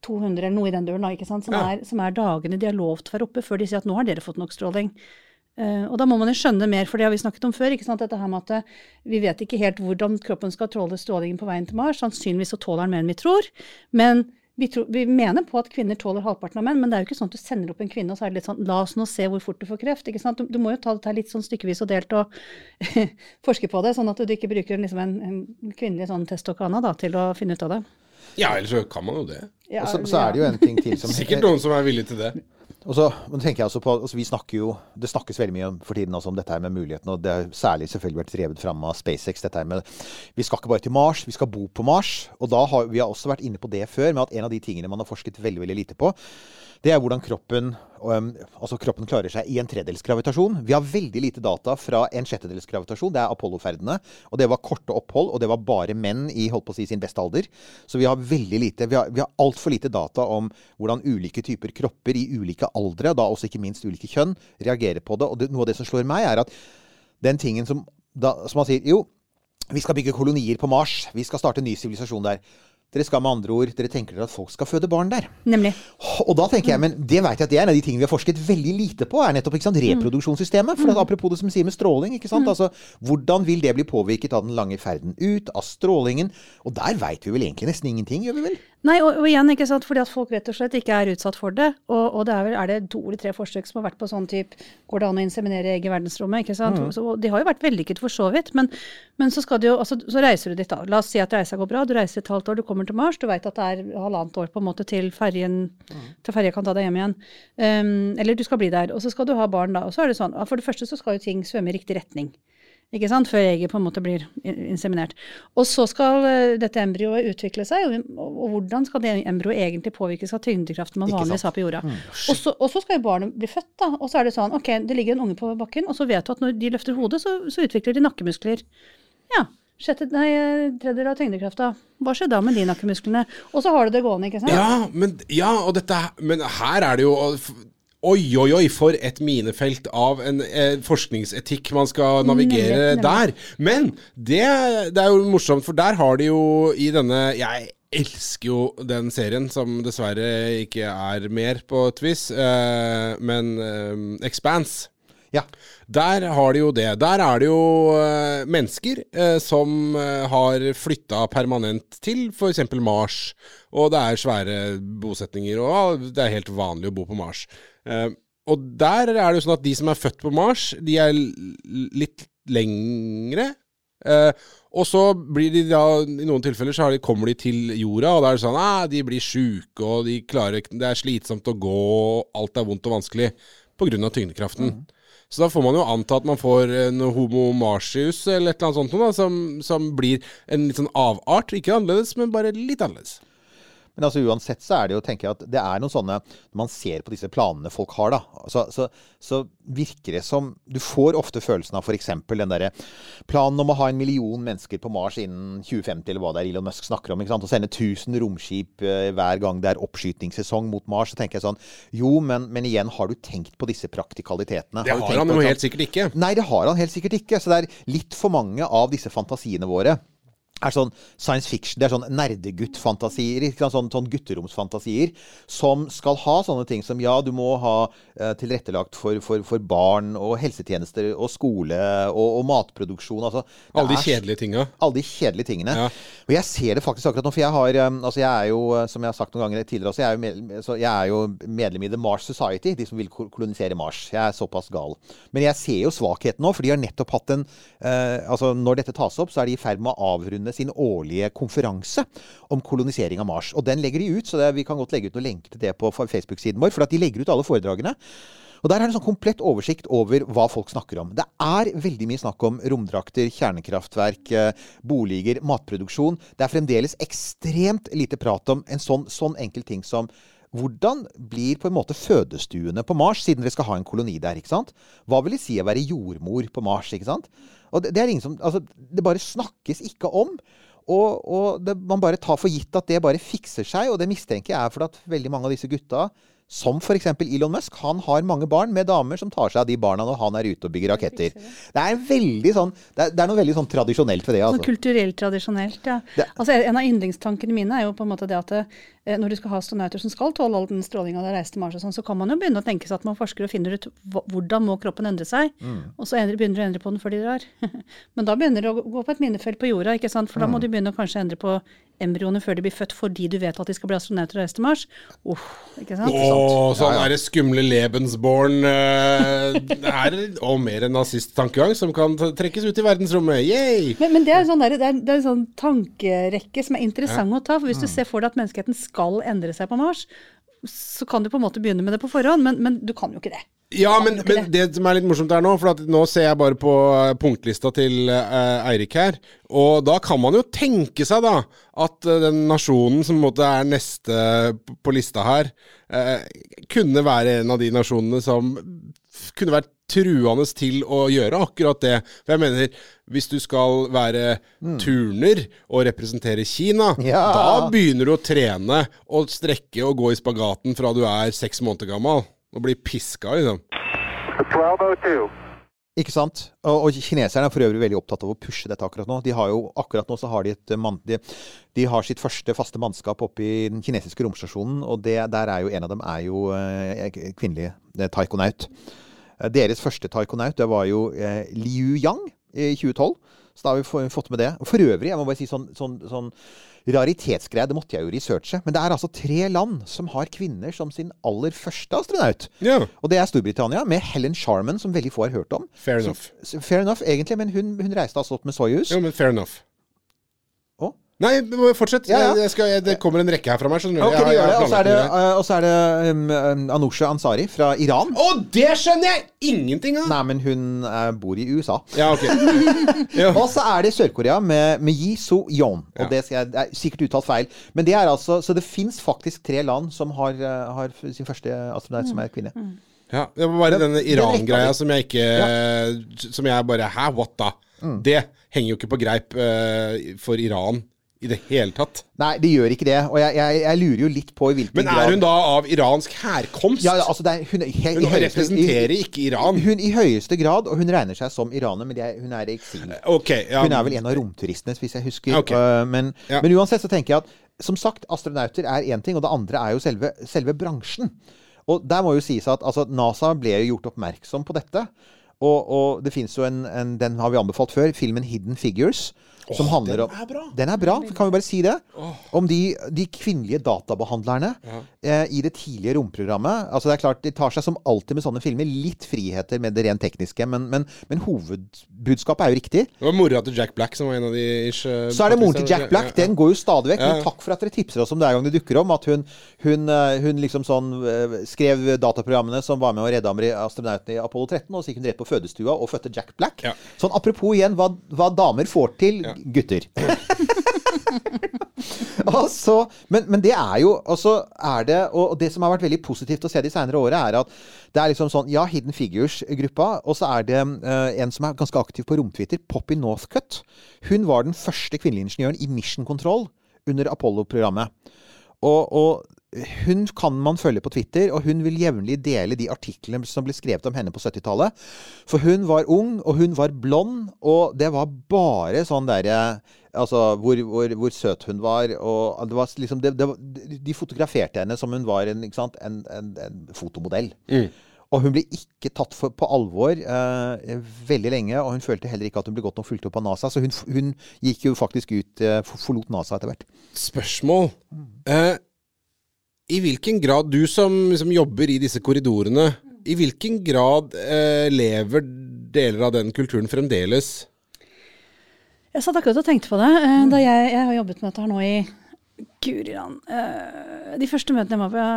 200 eller noe i den duren, ikke sant? Som, Ja. er, som er dagene de har lov til å være oppe før de sier at nå har dere fått nok stråling. Uh, og da må man jo skjønne mer, for det har vi snakket om før. ikke sant? Dette her med at eh, Vi vet ikke helt hvordan kroppen skal tåle strålingen på veien til Mars. Sannsynligvis så tåler den mer enn vi tror. Men vi, tror, vi mener på at kvinner tåler halvparten av menn, men det er jo ikke sånn at du sender opp en kvinne og så er det litt sånn La oss nå se hvor fort du får kreft. ikke sant? Du, du må jo ta dette litt sånn stykkevis og delt og [laughs] forske på det, sånn at du ikke bruker liksom en, en kvinnelig sånn testokana da, til å finne ut av det. ja, ellers så kan man jo det. Ja, Og så, så er det jo en ting til som [laughs] Sikkert noen som er villig til det. Og så også på, altså snakker jo, Det snakkes veldig mye for tiden om dette her med mulighetene. og det har særlig selvfølgelig vært drevet fram av SpaceX. dette her med, Vi skal ikke bare til Mars, vi skal bo på Mars. og da har Vi har også vært inne på det før, med at en av de tingene man har forsket veldig veldig lite på, det er hvordan kroppen, altså kroppen klarer seg i en tredels gravitasjon. Vi har veldig lite data fra en sjettedels gravitasjon. Det er Apollo-ferdene. Og det var korte opphold, og det var bare menn i holdt på å si, sin beste alder. Så vi har veldig lite, vi har, har altfor lite data om hvordan ulike typer kropper i ulike aldre, og da også ikke minst ulike kjønn, reagerer på det. Og det, noe av det som slår meg, er at den tingen som, da, som man sier Jo, vi skal bygge kolonier på Mars. Vi skal starte en ny sivilisasjon der. Dere skal med andre ord, dere tenker dere at folk skal føde barn der. Nemlig. Og da tenker jeg, men det vet jeg at det er en av de tingene vi har forsket veldig lite på, er nettopp ikke sant, reproduksjonssystemet. For at apropos det som sier med stråling, ikke sant. Altså, hvordan vil det bli påvirket av den lange ferden ut, av strålingen? Og der veit vi vel egentlig nesten ingenting, gjør vi vel? Nei, og, og igjen, ikke sant, fordi at folk rett og slett ikke er utsatt for det. Og, og det er vel er det to eller tre forsøk som har vært på sånn type Går det an å inseminere egg i verdensrommet? ikke sant? Så, og de har jo vært vellykket for så vidt. Men, men så jo, altså, så reiser du dit, da. La oss si at reisa går bra. Du reiser et halvt år, du kommer til Mars. Du veit at det er halvannet år på en måte til ferjen til ferja kan ta deg hjem igjen. Um, eller du skal bli der. Og så skal du ha barn da. Og så er det sånn, for det første så skal jo ting svømme i riktig retning. Ikke sant? Før egget på en måte blir inseminert. Og så skal eh, dette embryoet utvikle seg, og, hvordan skal det embryoet egentlig påvirkes av tyngdekraften man vanligvis har på jorda. og, så, og så skal jo barnet bli født, da. Og så er det sånn, ok, det ligger en unge på bakken, og så vet du at når de løfter hodet, så, så utvikler de nakkemuskler. Ja. Sjette, nei, tredjedel av tyngdekrafta. Hva skjer da med de nakkemusklene? Og så har du det gående, ikke sant? Ja, men, ja, og dette, men her er det jo Oi, oi, oi, for et minefelt av en eh, forskningsetikk man skal navigere Nemlig, nemlig. der. Men det, det er jo morsomt, for der har de jo i denne Jeg elsker jo den serien, som dessverre ikke er mer på et vis, eh, men eh, Expanse. Ja. Der har de jo det. Der er det jo uh, mennesker uh, som uh, har flytta permanent til f.eks. Mars. Og det er svære bosetninger, og ja, det er helt vanlig å bo på Mars. Og der er det jo sånn at de som er født på Mars, de er litt lengre. Og så blir de da, i noen tilfeller så har de, kommer de til jorda, og da er det sånn ah, de blir sjuke, og de klarer Det er slitsomt å gå, og alt er vondt og vanskelig pga. tyngdekraften. Så da får man jo anta at man får en homo marcius eller et eller annet sånt noe, da, som, som blir en litt sånn avart. Ikke annerledes, men bare litt annerledes. Men altså uansett så er det jo, tenker jeg, at det er noen sånne Når man ser på disse planene folk har, da, så, så, så virker det som Du får ofte følelsen av f.eks. den derre planen om å ha en million mennesker på Mars innen 2050, eller hva det er Elon Musk snakker om. ikke sant, Og sende 1000 romskip eh, hver gang det er oppskytingssesong mot Mars. Så tenker jeg sånn Jo, men, men igjen, har du tenkt på disse praktikalitetene? Det du har han jo helt sikkert ikke. Nei, det har han helt sikkert ikke. Så det er litt for mange av disse fantasiene våre er sånn science fiction, det er sånn nerdegutt-fantasier, sånn, sånn gutteromsfantasier, som skal ha sånne ting som ja, du må ha eh, tilrettelagt for, for, for barn og helsetjenester og skole og, og matproduksjon. Altså, Alle de kjedelige tinga. alle de kjedelige tingene. Ja. Og jeg ser det faktisk akkurat nå, for jeg har um, Altså, jeg er jo, uh, som jeg har sagt noen ganger tidligere også, jeg er jo medlem, så jeg er jo medlem i The Mars Society, de som vil kolonisere Mars. Jeg er såpass gal. Men jeg ser jo svakheten nå, for de har nettopp hatt en uh, Altså, når dette tas opp, så er de i ferd med å avrunde sin årlige konferanse om kolonisering av Mars. Og den legger de ut, så det, vi kan godt legge ut noen lenker til det på Facebook-siden vår, for at de legger ut alle foredragene. Og Der er det en sånn komplett oversikt over hva folk snakker om. Det er veldig mye snakk om romdrakter, kjernekraftverk, eh, boliger, matproduksjon. Det er fremdeles ekstremt lite prat om en sånn, sånn enkel ting som hvordan blir på en måte fødestuene på Mars, siden dere skal ha en koloni der? ikke sant? Hva vil det si å være jordmor på Mars? ikke sant? Og det, det er ingen som, altså, det bare snakkes ikke om. Og, og det, man bare tar for gitt at det bare fikser seg, og det mistenker jeg er fordi at veldig mange av disse gutta som f.eks. Elon Musk. Han har mange barn med damer som tar seg av de barna når han er ute og bygger raketter. Det er veldig sånn Det er, det er noe veldig sånn tradisjonelt ved det. Sånn altså. kulturelt tradisjonelt, ja. Det- Altså, en av yndlingstankene mine er jo på en måte det at når du skal ha astronauter som skal tåle all den strålinga av reiser reise til Mars og sånn, så kan man jo begynne å tenke seg at man forsker og finner ut hvordan må kroppen endre seg, og så begynner du å endre på den før de drar. [laughs] Men da begynner du å gå på et minefelt på jorda, ikke sant? for da må du begynne å kanskje endre på embryoene før de blir født fordi du vet at de skal bli astronauter og reise til Mars. Uff, ikke sant? Å, sånn er det skumle Lebensborn uh, er Og mer enn nazisttankegang som kan trekkes ut i verdensrommet. Yay! Men, men det er sånn, der, det er, det er en sånn tankerekke som er interessant å ta. for Hvis du ser for deg at menneskeheten skal endre seg på Mars, så kan du på en måte begynne med det på forhånd, men, men du kan jo ikke det. Ja, men, men det som er litt morsomt her nå, for at nå ser jeg bare på eh, punktlista til eh, Eirik her, og da kan man jo tenke seg da at eh, den nasjonen som på en måte er neste på lista her, eh, kunne være en av de nasjonene som kunne vært truende til å gjøre akkurat det. For jeg mener, hvis du skal være turner og representere Kina, Ja. da begynner du å trene og strekke og gå i spagaten fra du er seks måneder gammel. Og blir piska, liksom. 1202. Ikke sant? Og, og kineserne er for øvrig veldig opptatt av å pushe dette akkurat nå. De har jo, akkurat nå så har de et eh, mann, de, de har sitt første faste mannskap oppe i den kinesiske romstasjonen, og det, der er jo en av dem er jo eh, kvinnelig eh, taikonaut. Eh, Deres første taikonaut det var jo eh, Liu Yang i 2012. Så da har vi fått med det. Og For øvrig, jeg må bare si sånn, sånn, sånn raritetsgreie, det måtte jeg jo researche. Men det er altså tre land som har kvinner som sin aller første astronaut. Yeah. Og det er Storbritannia, med Helen Sharman, som veldig få har hørt om. fair enough. Så- Fair enough, egentlig, men hun, hun reiste altså opp med Soyuz. Jo, men fair enough. Nei, fortsett. Ja, ja. Jeg, jeg skal, jeg, det kommer en rekke her fra meg. skjønner du. Ok, Jeg- det jeg gjør har det. Og så er det, eh, og så er det um, um, Anusha Ansari fra Iran. Å, det skjønner jeg ingenting av! Nei, men hun uh, bor i USA. Ja, ok. [laughs] Og så er det Sør-Korea med, med Yi So Yon. Og Ja. det, skal jeg, det er sikkert uttalt feil. Men det er altså, så det fins faktisk tre land som har, eh, har sin første astronaut som er kvinne. Ja, det var bare denne den Iran-greia som jeg ikke Som jeg bare Hæ, what da? Mm. Det henger jo ikke på greip uh, for Iran i det hele tatt. Nei, det gjør ikke det. Og jeg, jeg, jeg lurer jo litt på i hvilken grad Men er hun da av iransk herkomst? Ja, altså det er, hun, he- Hun i høyeste- representerer ikke Iran. Hun i høyeste grad, og hun regner seg som iraner, men det er, hun er i eksil. Okay, ja. Hun er vel en av romturistene, hvis jeg husker. Okay. Uh, men, Ja. men uansett så tenker jeg at som sagt, astronauter er én ting, og det andre er jo selve, selve bransjen. Og der må jo sies at altså, NASA ble jo gjort oppmerksom på dette. Og, og det fins jo en, en Den har vi anbefalt før. Filmen 'Hidden Figures'. Som handler om den er bra. Den er bra, kan vi bare si det? Om de, de kvinnelige databehandlerne eh, i det tidlige romprogrammet. Altså det er klart, De tar seg som alltid med sånne filmer litt friheter med det rent tekniske, men, men, men hovedbudskapet er jo riktig. Det var mora til Jack Black som var en av de ish, Så er det moren til Jack Black. Ja, ja. Den går jo stadig vekk. Ja. Men takk for at dere tipser oss om det hver gang det dukker om. At hun, hun, eh, hun liksom sånn eh, skrev dataprogrammene som var med å redde astronautene i Apollo 13, og så gikk hun rett på fødestua og fødte Jack Black. Ja. Sånn apropos igjen hva, hva damer får til gutter. [laughs] og så, men, men det er jo Og så er det Og det som har vært veldig positivt å se de senere åra, er at det er liksom sånn Ja, Hidden Figures-gruppa, og så er det uh, en som er ganske aktiv på romtwitter, Poppy Northcutt. Hun var den første kvinnelige ingeniøren i Mission Control under Apollo-programmet. Og, og hun kan man følge på Twitter, og hun vil jevnlig dele de artiklene som ble skrevet om henne på 70-tallet. For hun var ung, og hun var blond, og det var bare sånn derre Altså hvor, hvor, hvor søt hun var, og det var liksom det, det, De fotograferte henne som hun var en, sant, en, en, en fotomodell. Og hun ble ikke tatt for, på alvor eh, veldig lenge, og hun følte heller ikke at hun ble godt nok fulgt opp av NASA, så hun, hun gikk jo faktisk ut, eh, forlot NASA etter hvert. Spørsmål. Eh, I hvilken grad, du som, som jobber i disse korridorene, i hvilken grad eh, lever deler av den kulturen fremdeles? Jeg satt akkurat og tenkte på det. eh, Da jeg, jeg har jobbet med dette her nå i Guri land. eh, De første møtene jeg var på, ja,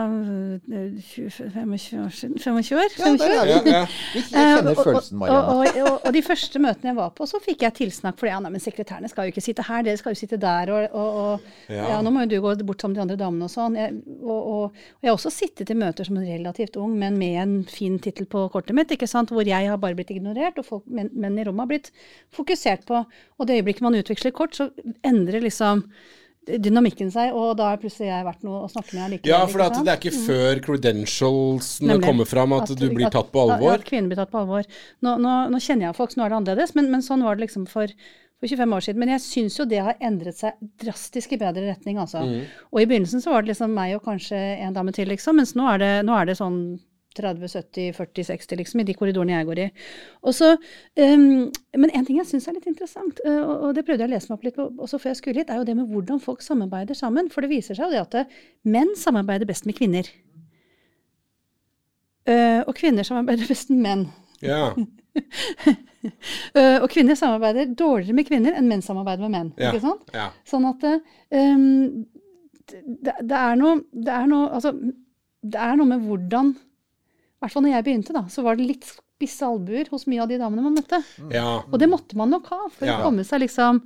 eh, 25 år siden 25 år? 25 år? Ja, ja. Vi kjenner Eh, følelsen, Marianne. Og, og, og, og de første møtene jeg var på, så fikk jeg tilsnakk for det. Ja, nei, men sekretærene skal jo ikke sitte her, dere skal jo sitte der. Og, og, og Ja. ja. nå må jo du gå bort sammen med de andre damene og sånn. Jeg, og, jeg har også sittet i møter som relativt ung, men med en fin tittel på kortet mitt, ikke sant? hvor jeg har bare blitt ignorert, og folk, menn, menn i rommet har blitt fokusert på. Og det øyeblikket man utveksler kort, så endrer liksom dynamikken seg, og da har plutselig jeg vært noe å snakke med likevel. Ja, for at det er ikke før credentialsene Nemlig. kommer fram at, du blir tatt på alvor. at kvinner blir tatt på alvor. Nå, nå, nå kjenner jeg folk, nå er det annerledes, men, men sånn var det liksom for, for 25 år siden. Men jeg syns jo det har endret seg drastisk i bedre retning, altså. Mm. Og i begynnelsen så var det liksom meg og kanskje en dame til, liksom, mens nå er det, nå er det sånn 30, 70, 40, 60, liksom, i de korridorene jeg går i. Og så, ehm, men en ting jeg syns er litt interessant, uh, og, det prøvde jeg å lese meg opp litt på også før jeg skulle hit, er jo det med hvordan folk samarbeider sammen. For det viser seg jo det at eh, menn samarbeider best med kvinner. Uh, og kvinner samarbeider [laughs] best med menn. Ja. [laughs] Og kvinner samarbeider dårligere med kvinner enn menn samarbeider med menn. Ja. ikke sant? ja. Sånn at um, det, det er noe Det er noe Altså, det er noe med hvordan I hvert fall når jeg begynte, da, så var det litt spisse albuer hos mye av de damene man møtte. ja. Og det måtte man nok ha for Ja. å komme seg liksom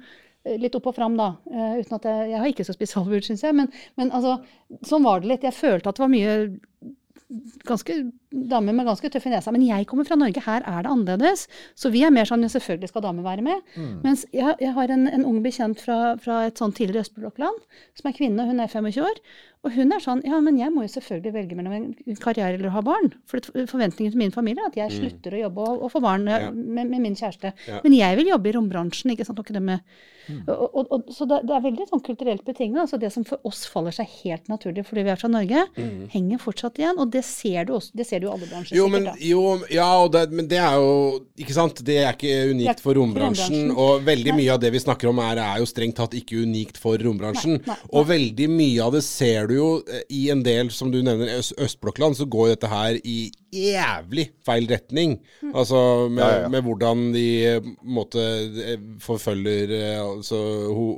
eh, litt opp og fram, da. Uh, uten at jeg, jeg har ikke så spisse albuer, syns jeg. Men, men altså, sånn var det litt. Jeg følte at det var mye ganske damer med ganske tøffe nesa. Men jeg kommer fra Norge, her er det annerledes. Så vi er mer sånn ja, selvfølgelig skal damer være med. Mens jeg, jeg har en, en ung bekjent fra, fra et sånn tidligere østblokkland, som er kvinne, hun er 25 år. Og hun er sånn Ja, men jeg må jo selvfølgelig velge mellom en karriere eller å ha barn. For forventningen til min familie er at jeg slutter å jobbe og, og få barn eh, Ja. med, med min kjæreste. Ja. Men jeg vil jobbe i rombransjen, ikke sant. Og ikke det med og, og, og, så det, det er veldig sånn kulturelt betinget. Altså det som for oss faller seg helt naturlig fordi vi er fra Norge, henger fortsatt igjen. Og det ser du også, det ser du i alle bransjer. Jo, men, sikkert, jo, ja, og det, men det er jo Ikke sant? Det er ikke unikt for rombransjen. Og veldig mye av det vi snakker om er, er jo strengt tatt ikke unikt for rombransjen. Nei, nei, nei. Og veldig mye av det ser du jo eh, i en del, som du nevner, øst, østblokkland, så går dette her i jævlig feil retning. Mm. Altså med, Ja, ja, med hvordan de eh, måte eh, forfølger altså,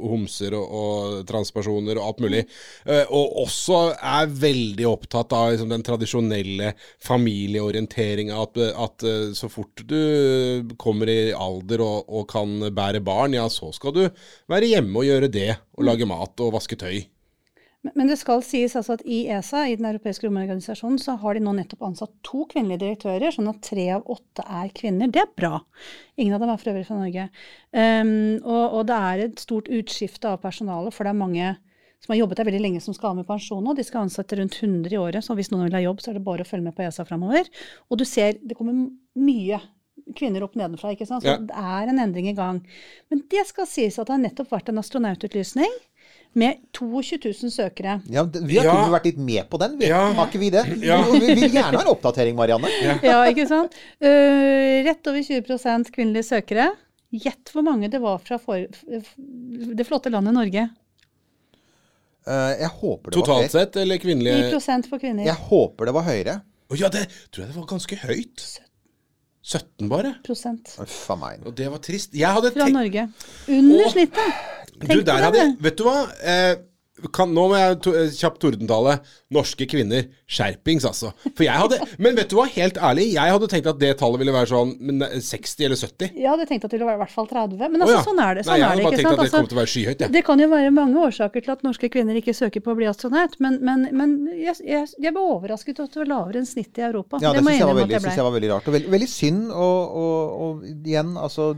homser og, og transpersoner og alt mulig. Eh, og også er veldig opptatt av liksom, den tradisjonelle familieorienteringa. At, at så fort du kommer i alder og, og kan bære barn, ja, så skal du være hjemme og gjøre det. Og lage mat og vaske tøy. Men, det skal sies altså at i ESA, i den europeiske romorganisasjonen, så har de nå nettopp ansatt to kvinnelige direktører, sånn at tre av åtte er kvinner. Det er bra. Ingen av dem er for øvrig fra Norge. Um, og, og det er et stort utskifte av personalet, for det er mange som har jobbet der veldig lenge, som skal av med pensjon nå. De skal ansette rundt 100 i året, så hvis noen vil ha jobb, så er det bare å følge med på ESA framover. Og du ser, det kommer mye kvinner opp nedenfra, ikke sant. Så Ja. det er en endring i gang. Men det skal sies at det har nettopp vært en astronaututlysning. Med 22 000 søkere. Ja, vi har Ja. kunne vært litt med på den, vi. Ja. Har ikke vi det? Ja. Vi vil gjerne ha en oppdatering, Marianne. Ja, ikke sant? Uh, rett over 20% kvinnelige søkere. Gjett hvor mange det var fra for, det flotte landet Norge. Uh, jeg håper det var Totalt høyere. sett, eller kvinnelige? 9 for kvinner. Jeg håper det var høyere. Oh, ja, det tror jeg det var ganske høyt. 17 bare. Prosent. Uff a meg. Og det var trist. Jeg hadde Fra tenkt Norge. Under Åh. snittet. Du, Tenk på der det, hadde. Vet du hva? Eh, kan, nå må jeg to, eh, kjapt tordentale. Norske kvinner, skjerpings, altså. For jeg hadde [laughs] Men vet du hva, helt ærlig, jeg hadde tenkt at det tallet ville være sånn eh, 60 eller 70. Jeg hadde tenkt at det ville være i hvert fall 30. Men altså, altså, ja. sånn er det. Sånn Nei, jeg hadde det, bare tenkt sant? at det Altså, kom til å være skyhøyt, Ja. Det kan jo være mange årsaker til at norske kvinner ikke søker på å bli astronaut, men, men, men jeg, jeg, jeg ble overrasket over at det var lavere enn snittet i Europa. Ja, det det syns jeg jeg, var veldig- jeg synes jeg var veldig rart. Og veldig, veldig synd, og, og, og igjen, altså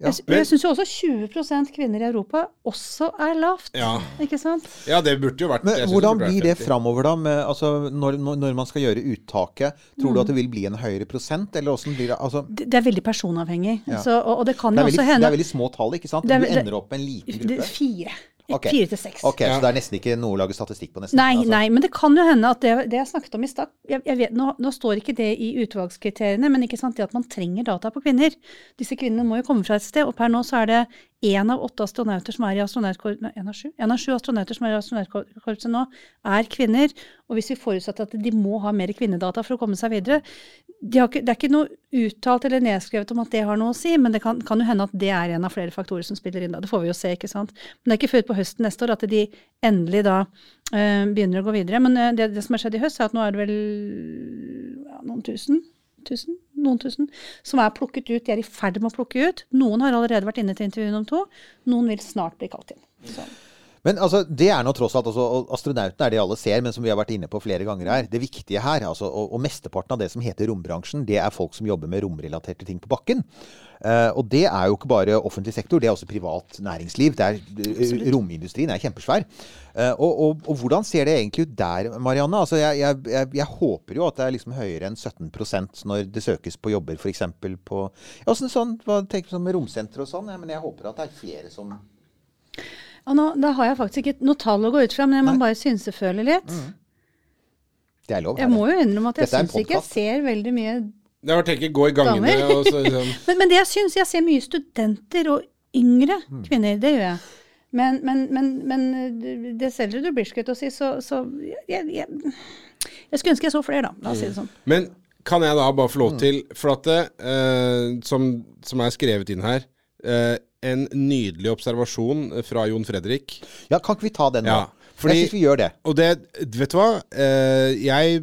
ja. Jeg, jeg syns jo også 20% kvinner i Europa også er lavt. Ja. Ikke sant? Ja, det burde jo vært Men hvordan blir det 50. framover, da? Med, altså, når, når man skal gjøre uttaket, tror Mm. du at det vil bli en høyere prosent, eller blir det? Altså, Det, det er veldig personavhengig. Ja. Så, og, og det kan det, jo er veldig, hende det er veldig små tall, ikke sant? Det er- du ender opp med en liten det, gruppe. Fire. Ok. Fire til seks. Ok, Ja. Så det er nesten ikke noe å lage statistikk på, nesten? Nei, altså. nei, men det kan jo hende at det, det jeg snakket om i stad jeg, jeg nå, nå står ikke det i utvalgskriteriene, men ikke sant, det at man trenger data på kvinner. Disse kvinnene må jo komme fra et sted, og per nå så er det én av åtte astronauter som er i astronautkorpset Nei, av sju? En av sju astronauter som er i astronautkorpset nå, er kvinner. Og hvis vi forutsetter at de må ha mer kvinnedata for å komme seg videre de har ikke, Det er ikke noe uttalt eller nedskrevet om at det har noe å si, men det kan, kan jo hende at det er en av flere faktorer som spiller inn da. Det får vi jo se, ikke sant. Men det er ikke før på høsten neste år at de endelig da eh, begynner å gå videre. Men eh, det, det som har skjedd i høst, er at nå er det vel ja, noen tusen, tusen, noen tusen, som er plukket ut. De er i ferd med å plukke ut. Noen har allerede vært inne til intervju om to. Noen vil snart bli kalt inn. Så. Men altså, det er nå tross alt altså, Astronautene er det alle ser, men som vi har vært inne på flere ganger her. Det viktige her, altså, og, og mesteparten av det som heter rombransjen, det er folk som jobber med romrelaterte ting på bakken. Uh, og det er jo ikke bare offentlig sektor, det er også privat næringsliv. Det er, eh, romindustrien er kjempesvær. Uh, og, og, og hvordan ser det egentlig ut der, Marianne? Altså, jeg, jeg, jeg, jeg håper jo at det er liksom høyere enn 17% når det søkes på jobber, f.eks. på ja, sånn, sånn, hva tenker du med romsenter og sånn? Ja, men jeg håper at det er flere som Og nå, da har jeg faktisk ikke noe tall å gå ut fra, men jeg må bare synseføle litt. Det er lov. Jeg må jo innrømme at jeg syns ikke jeg ser veldig mye Det var tenkt å gå i gangene og så liksom [laughs] Men, men det jeg syns, jeg ser mye studenter og yngre Mm. kvinner. Det gjør jeg. Men, men, men, men det selger du blir, skutt å si, så, så jeg, jeg, jeg skulle ønske jeg så flere, da. La oss si det sånn. Men kan jeg da bare få lov Mm. til For at det, eh, som, som er skrevet inn her eh, En nydelig observasjon fra Jon Fredrik. Ja, kan ikke vi ta den nå? Ja, fordi- jeg syns vi gjør det. Og det Vet du hva? Eh, jeg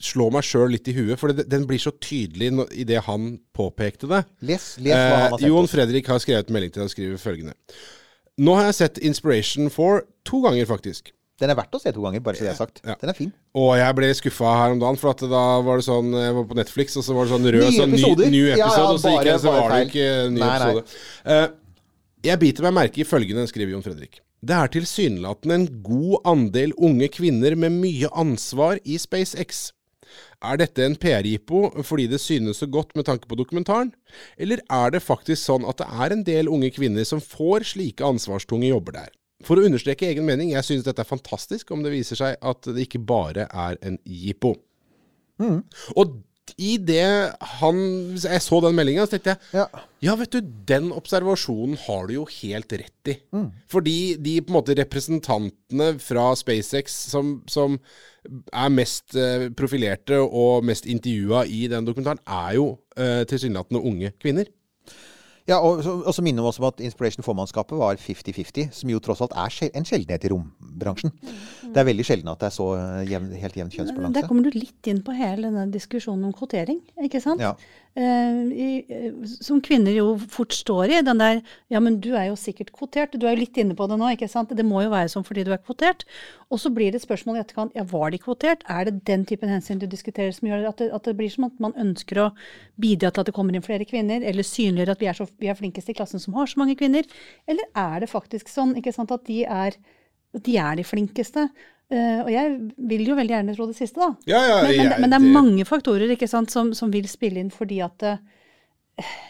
slår meg sjøl litt i huet, for det, den blir så tydelig i det han påpekte det. Les, les hva han har Eh, sett Jon. Fredrik har skrevet melding til deg og skriver følgende. Nå har jeg sett Inspiration 4 to ganger, faktisk. Den er verdt å se to ganger, bare så det er sagt. Ja. Den er fin. Og jeg ble skuffa her om dagen, for da var det sånn Jeg var på Netflix, og så var det sånn rød Nye sånn ny, episoder. ny Ja, episode, ja, og så gikk jeg, så var det ikke ny Nei, nei. episode. Jeg biter meg merke i følgende, skriver Jon Fredrik. Det er tilsynelatende en god andel unge kvinner med mye ansvar i SpaceX. Er dette en PR-jippo fordi det synes så godt med tanke på dokumentaren, eller er det faktisk sånn at det er en del unge kvinner som får slike ansvarstunge jobber der? For å understreke egen mening, jeg synes dette er fantastisk om det viser seg at det ikke bare er en jippo. Og i det han Jeg så den meldinga, så tenkte jeg Ja. ja, vet du, den observasjonen har du jo helt rett i. Fordi de på en måte representantene fra SpaceX som, som er mest eh, profilerte og mest intervjua i den dokumentaren, er jo eh, tilsynelatende unge kvinner. Ja, og og så minner vi oss om at Inspiration formannskapet var 50-50, som jo tross alt er sjel- en sjeldenhet i rombransjen. Det er veldig sjelden at det er så eh, jevn, helt jevn Der kommer du litt inn på hele denne diskusjonen om kvotering, ikke sant? Ja. Eh, i, eh, som kvinner jo fort står i, den der Ja, men du er jo sikkert kvotert. Du er jo litt inne på det nå, ikke sant? Det må jo være sånn fordi du er kvotert. Og så blir det et spørsmål i etterkant. Ja, var de kvotert? Er det den typen hensyn du diskuterer som gjør at det, at det blir som at man ønsker å bidra til at det kommer inn flere kvinner, eller synliggjøre at vi er, så, vi er flinkest i klassen som har så mange kvinner? Eller er det faktisk sånn ikke sant, at de er, de, er de flinkeste? Eh, og jeg vil jo veldig gjerne tro det siste, da. Ja, ja, Men, men, men det er mange faktorer ikke sant, som, som vil spille inn fordi at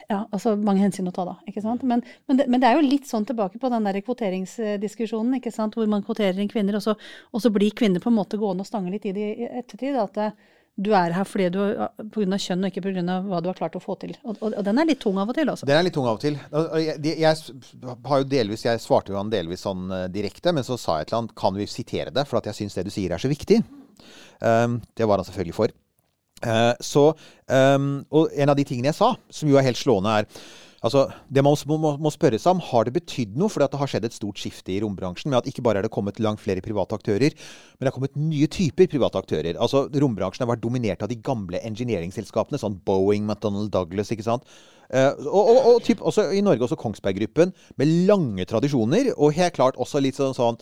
ja, altså mange hensyn å ta da, ikke sant. Men, men, det, men det er jo litt sånn tilbake på den der kvoteringsdiskusjonen, ikke sant, hvor man kvoterer inn kvinner, og så, og så blir kvinner på en måte gående og stange litt i det i ettertid. At det, du er her fordi du, pga. kjønn og ikke pga. hva du har klart å få til. Og, og, og den er litt tung av og til, altså. Den er litt tung av og til. Jeg, jeg har jo delvis, jeg svarte jo han delvis sånn eh, direkte, men så sa jeg til han kan vi sitere det, for at jeg syns det du sier er så viktig. Um, det var han selvfølgelig for. Uh, så, um, og en av de tingene jeg sa, som jo er helt slående, er Altså, Det man må, må, spørre seg om, har det betydd noe? For det har skjedd et stort skifte i rombransjen. med at Ikke bare er det kommet langt flere private aktører, men det har kommet nye typer private aktører. Altså, Rombransjen har vært dominert av de gamle engineering-selskapene, sånn Boeing, McDonald Douglas. ikke sant? Uh, og, og, og typ, også i Norge også Kongsberg Gruppen, med lange tradisjoner. Og helt klart også litt sånn, sånn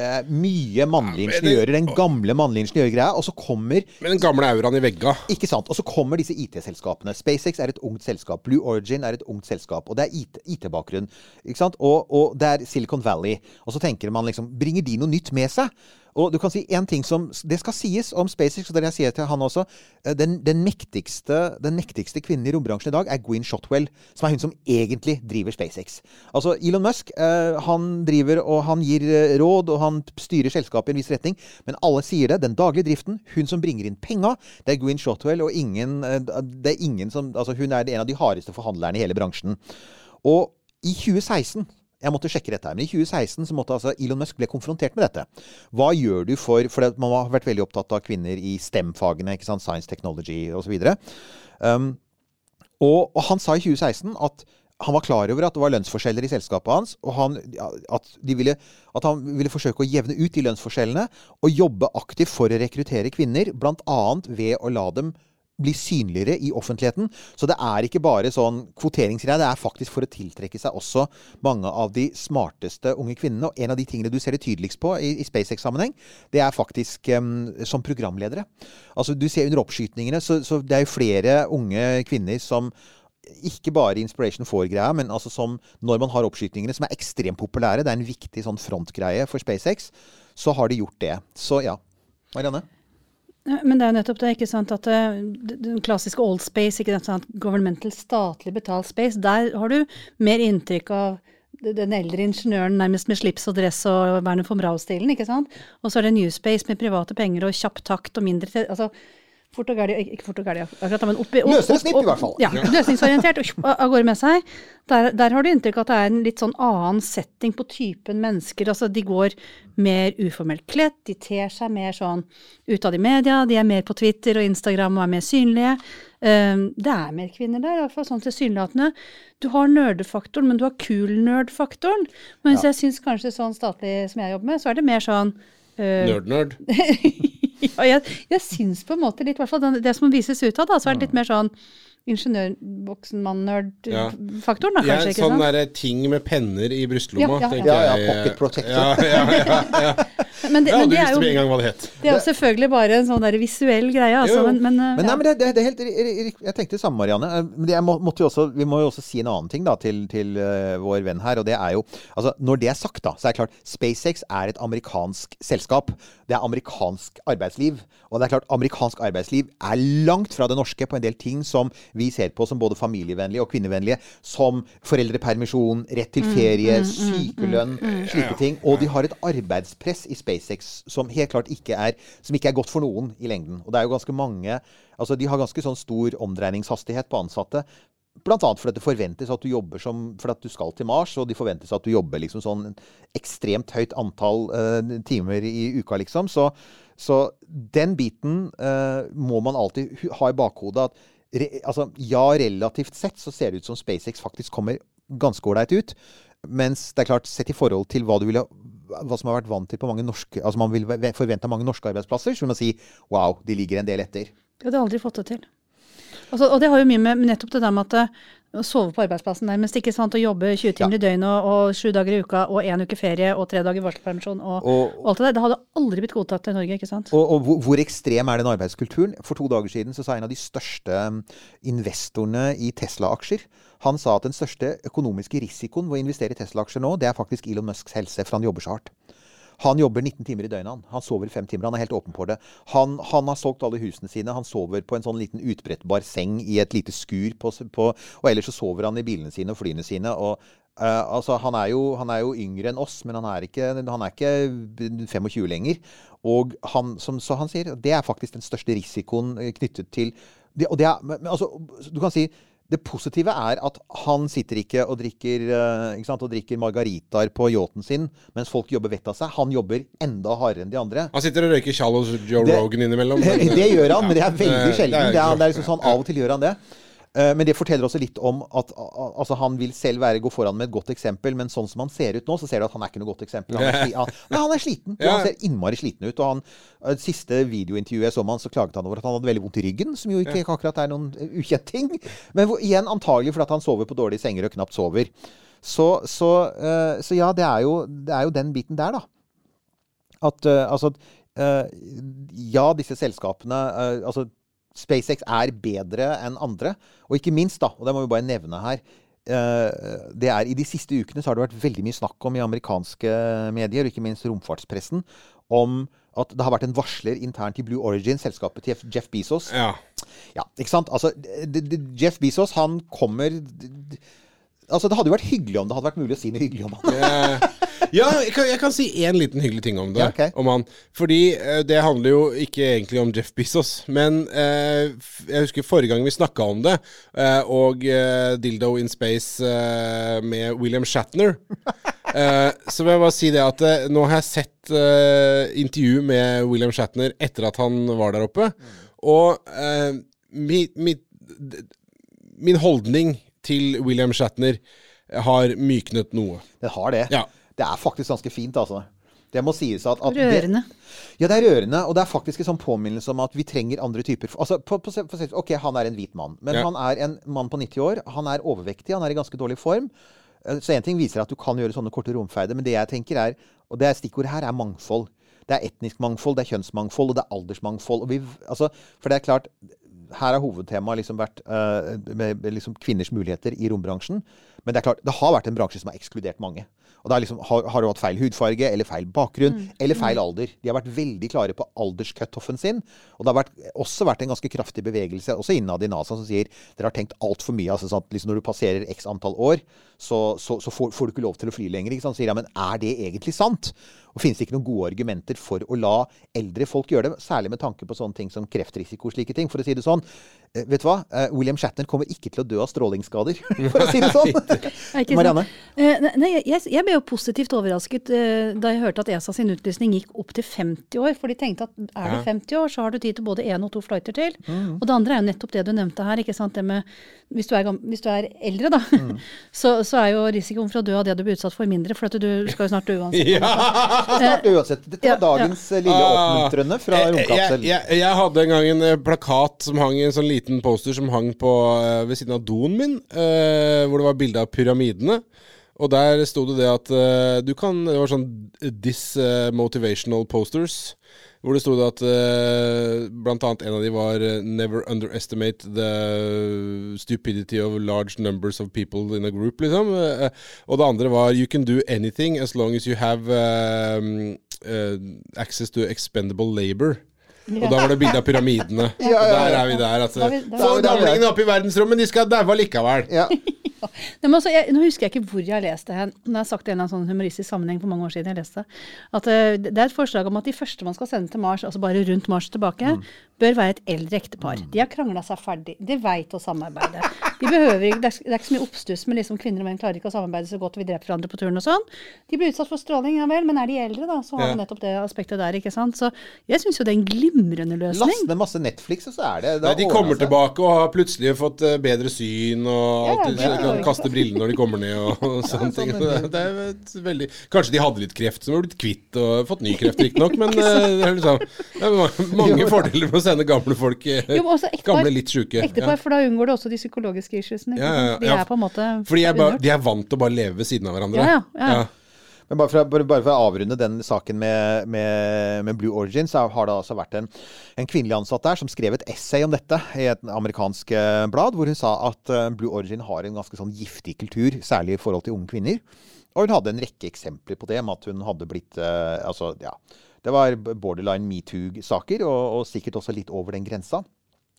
eh, mye mannlige ingeniører. Den gamle mannlige ingeniørgreia. Og så kommer Med den gamle auraen i vegga. ikke sant. Og så kommer disse IT-selskapene. SpaceX er et ungt selskap. Blue Origin er et ungt selskap. Og det er IT IT-bakgrunn. ikke sant? Og, og det er Silicon Valley. Og så tenker man liksom Bringer de noe nytt med seg? Og du kan si en ting som Det skal sies om SpaceX, og det jeg sier til han også. eh, Den, den, mektigste, den mektigste kvinnen i rombransjen i dag er Gwyn Shotwell, som er hun som egentlig driver SpaceX. Altså Elon Musk, eh, han driver og han gir eh, råd, og han styrer selskapet i en viss retning. Men alle sier det. Den daglige driften, hun som bringer inn penga, det er Gwyn Shotwell, og ingen, det er ingen som Altså hun er en av de hardeste forhandlerne i hele bransjen. Og i 2016 jeg måtte sjekke dette her, men I 2016 så måtte altså Elon Musk ble konfrontert med dette. Hva gjør du for For man har vært veldig opptatt av kvinner i STEM-fagene. ikke sant, Science, technology osv. Um, og, og han sa i 2016 at han var klar over at det var lønnsforskjeller i selskapet hans, og han, at, ville, at han ville forsøke å jevne ut de lønnsforskjellene og jobbe aktivt for å rekruttere kvinner, bl.a. ved å la dem bli synligere i offentligheten. Så det er ikke bare sånn kvoteringsgreie, det er faktisk for å tiltrekke seg også mange av de smarteste unge kvinnene. Og en av de tingene du ser det tydeligst på i, i SpaceX-sammenheng, det er faktisk um, som programledere. Altså Du ser under oppskytningene, så, så det er jo flere unge kvinner som ikke bare Inspiration 4-greia, men altså som når man har oppskytingene som er ekstremt populære, det er en viktig sånn frontgreie for SpaceX, så har de gjort det. Så ja. Marianne? Men det er jo nettopp det, ikke sant, at eh, den klassiske old space, ikke sant, governmental, statlig betalt space, der har du mer inntrykk av den eldre ingeniøren nærmest med slips og dress og Werner von Brau-stilen, ikke sant. Og så er det New Space med private penger og kjapp takt og mindre Altså fort og gærlig, ikke fort og gærlig akkurat, men oppi opp- opp- snipp i hvert fall. Ja, løsningsorientert av gårde med seg. Der, der har du inntrykk av at det er en litt sånn annen setting på typen mennesker. Altså de går mer uformelt kledd, de ter seg mer sånn utad i media, de er mer på Twitter og Instagram og er mer synlige. Um, det er mer kvinner der, iallfall sånn tilsynelatende. Du har nerdefaktoren, men du har kul-nerd-faktoren. Mens jeg syns kanskje sånn statlig som jeg jobber med, så er det mer sånn uh, Nerd-nerd. [laughs] [laughs] ja, jeg, jeg syns på en måte litt, i hvert fall den- det som vises utad, da, så er det litt mer sånn ingeniørboksen-mann-nerd-faktoren, da, Ja, kanskje. ikke sånn derre ting med penner i brystlomma. Ja, ja, ja. tenker Ja, ja, pocket protector. Ja, ja, ja, ja. [laughs] Men det, ja men du det er visste jo med en gang hva det het. det er jo selvfølgelig bare en sånn der visuell greie, altså. Men, men, uh, Men, nei, men det, det, det er helt Jeg tenkte det samme, Marianne. Eh, Men det, jeg må, måtte jo også, vi må jo også si en annen ting da, til, til uh, vår venn her. Og det er jo altså, Når det er sagt, da, så er det klart SpaceX er et amerikansk selskap. Det er amerikansk arbeidsliv. Og det er klart amerikansk arbeidsliv er langt fra det norske på en del ting som vi ser på som både familievennlige og kvinnevennlige. Som foreldrepermisjon, rett til ferie, sykelønn, slike ting. Og de har et arbeidspress i SpaceX som helt klart ikke er, ikke er godt for noen i lengden. Og det er jo ganske mange Altså, de har ganske sånn stor omdreiningshastighet på ansatte. Blant annet fordi det forventes at du jobber som For at du skal til Mars, og de forventes at du jobber liksom sånn ekstremt høyt antall uh, timer i uka, liksom. Så, så den biten uh, må man alltid ha i bakhodet at re, altså, ja, relativt sett så ser det ut som SpaceX faktisk kommer ganske ålreit ut. Mens det er klart, sett i forhold til hva du ville hva som har vært vant til på mange norske Altså man vil forvente mange norske arbeidsplasser, så vil man si wow, de ligger en del etter. Ja, det har aldri fått det til. Altså, og det har jo mye med nettopp det der med at å sove på arbeidsplassen nærmest, ikke sant, å jobbe 20 timer i døgnet og, og sju dager i uka og én uke ferie og tre dager varselpermisjon og, Og- og alt det der. Det hadde aldri blitt godtatt i Norge, ikke sant. Og, og hvor, hvor ekstrem er den arbeidskulturen? For to dager siden så sa en av de største um, investorene i Tesla-aksjer Han sa at den største økonomiske risikoen ved å investere i Tesla-aksjer nå, det er faktisk Elon Musks helse, for han jobber så hardt. Han jobber 19 timer i døgnet. Han, han sover fem timer. Han er helt åpen på det. Han, han har solgt alle husene sine. Han sover på en sånn liten utbrettbar seng i et lite skur. På, på, og ellers så sover han i bilene sine og flyene sine. og Uh, altså, han, er jo, han er jo yngre enn oss, men han er ikke, han er ikke 25 lenger. Og han, som så han sier, det er faktisk den største risikoen eh, knyttet til det, er, men altså, du kan si det positive er at han sitter ikke og drikker, eh, ikke sant, og drikker margaritaer på yachten sin mens folk jobber vettet av seg. Han jobber enda hardere enn de andre. Han sitter og røyker Charles Joe Det- Rogan innimellom. Men- [laughs] det gjør han, men det er veldig sjelden. Det er, det er liksom sånn, Av og til gjør han det. Eh, Men det forteller også litt om at altså, han vil selv være, gå foran med et godt eksempel, men sånn som han ser ut nå, så ser du at han er ikke noe godt eksempel. Han er, han, [laughs] nei, han er sliten. Ja. Han ser innmari sliten ut. Og han, eh, siste videointervjuet jeg så med han, så klaget han over at han hadde veldig vondt i ryggen, som jo ikke akkurat er noen eh, ukjent ting. Men hvor, igjen antagelig fordi han sover på dårlige senger og knapt sover. Så, så, så ja, det er, jo, det er jo den biten der, da. At altså Ja, disse selskapene Altså SpaceX er bedre enn andre. Og ikke minst, da, og det må vi bare nevne her eh, det er I de siste ukene så har det vært veldig mye snakk om i amerikanske medier, og ikke minst romfartspressen, om at det har vært en varsler internt i Blue Origin, selskapet til Jeff- Bezos. Ja. Ja, ikke sant? Altså, Jeff Bezos, han kommer Altså, Det hadde jo vært hyggelig om det hadde vært mulig å si noe hyggelig om han. Eh, ja, jeg kan, jeg kan si én liten hyggelig ting om det. Ja, okay. om han. Fordi eh, det handler jo ikke egentlig om Jeff Bezos. Men eh, jeg husker forrige gang vi snakka om det, eh, og eh, Dildo in Space eh, med William Shatner. [laughs] Eh, så vil jeg bare si det at nå har jeg sett intervju med William Shatner etter at han var der oppe. Og eh, mi, mi, min holdning til William Shatner har myknet noe. Det har det. Ja. Det er faktisk ganske fint, altså. Det må sies at, at Rørende. Det, ja, det er rørende. Og det er faktisk en sånn påminnelse om at vi trenger andre typer altså, på, på, på, Ok, han er en hvit mann, men Ja. han er en mann på 90 år. Han er overvektig, han er i ganske dårlig form. Eh, Så én ting viser at du kan gjøre sånne korte romferder, men det jeg tenker er Og det er stikkordet her er mangfold. Det er etnisk mangfold, det er kjønnsmangfold, og det er aldersmangfold. Og vi, altså, for det er klart her har hovedtemaet liksom vært uh, med, med liksom kvinners muligheter i rombransjen. Men det er klart, det har vært en bransje som har ekskludert mange. Og er liksom, har, har du hatt feil hudfarge, eller feil bakgrunn, eller feil alder. De har vært veldig klare på alderscutoffen sin. Og det har vært, også vært en ganske kraftig bevegelse, også innad i NASA, som sier dere har tenkt altfor mye. altså sånn at liksom Når du passerer x antall år, så, så, så får, får du ikke lov til å fly lenger. ikke sant? Sier ja, men er det egentlig sant? Og finnes det ikke noen gode argumenter for å la eldre folk gjøre det? Særlig med tanke på sånne ting som kreftrisiko og slike ting. For å si det sånn, vet du hva? Eh, William Shatner kommer ikke til å dø av strålingsskader, [laughs] for å si det [laughs] sånn. Nei. [laughs] Marianne? Eh, nei, jeg, jeg ble jo positivt overrasket eh, da jeg hørte at ESA sin utlysning gikk opp til 50 år. For de tenkte at er du 50 år, så har du tid til både én og to flighter til. Mm. Og det andre er jo nettopp det du nevnte her. ikke sant? Det med, hvis, du er, hvis du er eldre, da, Mm. så, så er jo risikoen for å dø av det du blir utsatt for, mindre. For at du skal jo snart dø uansett. Snart uansett. Dette Ja, var dagens ja. lille Ah. oppmuntrende fra romkapsel. jeg, jeg, jeg hadde en gang en eh, plakat som hang i en sånn liten poster som hang på eh, ved siden av doen min, eh, hvor det var bilde av pyramidene. Og der sto det det at eh, du kan Det var sånn This eh, Motivational Posters. Hvor det sto det at uh, blant annet en av de var Never underestimate the stupidity of large numbers of people in a group, liksom. Uh, og det andre var You can do anything as long as you have uh, access to expendable labor. Og da var det bilde av pyramidene. [laughs] Ja, ja, Og ja. der er vi der. Altså. Få gamlingene opp i verdensrommet, de skal daue likevel. [laughs] Ja. Nei, men altså, jeg, nå husker jeg ikke hvor jeg har lest det hen. Jeg har sagt det i en eller annen sånn humoristisk sammenheng for mange år siden. jeg leste At uh, Det er et forslag om at de første man skal sende til Mars, altså bare rundt Mars tilbake, bør være et eldre ektepar. De har krangla seg ferdig. De veit å samarbeide. De behøver ikke, det, er, det er ikke så mye oppstuss med liksom kvinner og menn klarer ikke å samarbeide så godt, og vi dreper hverandre på turen og sånn. De blir utsatt for stråling, ja vel, men er de eldre, da, så har Ja. nettopp det aspektet der, ikke sant. Så jeg syns jo det er en glimrende løsning. Last ned masse Netflix, og så er det Nei, de kommer seg. tilbake og har plutselig fått eh, bedre syn og alltid ja, ja. kan kaste brillene når de kommer ned og, [laughs] og sånne ting. Det er- det er et veldig Kanskje de hadde litt kreft som har blitt kvitt og fått ny kreft, riktignok, men [laughs] eh, det er liksom det er mange [laughs] fordeler med å sende gamle folk eh, Jo, også [laughs] ektepar- Gamle, litt sjuke. Ektepar, Ja. for da unngår du også de psykologiske issuesene. Ja, ja. De er på en måte Fordi jeg bare, de er vant til å bare leve ved siden av hverandre. Ja, ja, ja. Men bare for, bare, bare for å avrunde den saken med, med, med Blue Origin, så har det altså vært en, en kvinnelig ansatt der som skrev et essay om dette i et amerikansk eh, blad, hvor hun sa at eh, Blue Origin har en ganske sånn giftig kultur, særlig i forhold til unge kvinner. Og hun hadde en rekke eksempler på det, med at hun hadde blitt eh, Altså, ja. Det var borderline metoo-saker, og, og sikkert også litt over den grensa.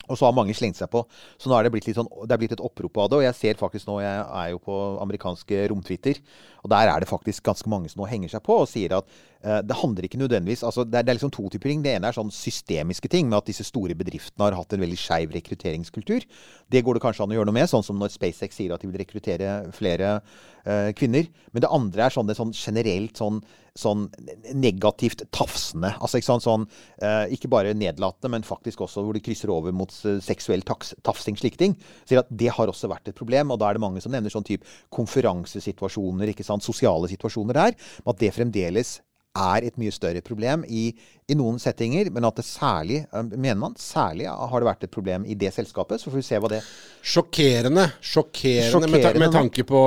Og så har mange slengt seg på. Så nå er det blitt, litt sånn, det er blitt et opprop av det. Og jeg ser faktisk nå, jeg er jo på amerikanske romtwitter, og der er det faktisk ganske mange som nå henger seg på og sier at det handler ikke nødvendigvis altså det, er, det er liksom to typer ting. Det ene er sånn systemiske ting, med at disse store bedriftene har hatt en veldig skeiv rekrutteringskultur. Det går det kanskje an å gjøre noe med, sånn som når SpaceX sier at de vil rekruttere flere eh, kvinner. Men det andre er sånn, det sånn generelt sånn, sånn negativt tafsende. Altså ikke, sånn, eh, ikke bare nedlatende, men faktisk også hvor det krysser over mot eh, seksuell taks, tafsing, slike ting. Sier at det har også vært et problem, og da er det mange som nevner sånn type konferansesituasjoner, ikke sant, sosiale situasjoner der, at det fremdeles er et mye større problem i, i noen settinger, men at det særlig, eh, mener man, særlig har det vært et problem i det selskapet. Så får vi se hva det Sjokkerende. Sjokkerende, med, ta med tanke på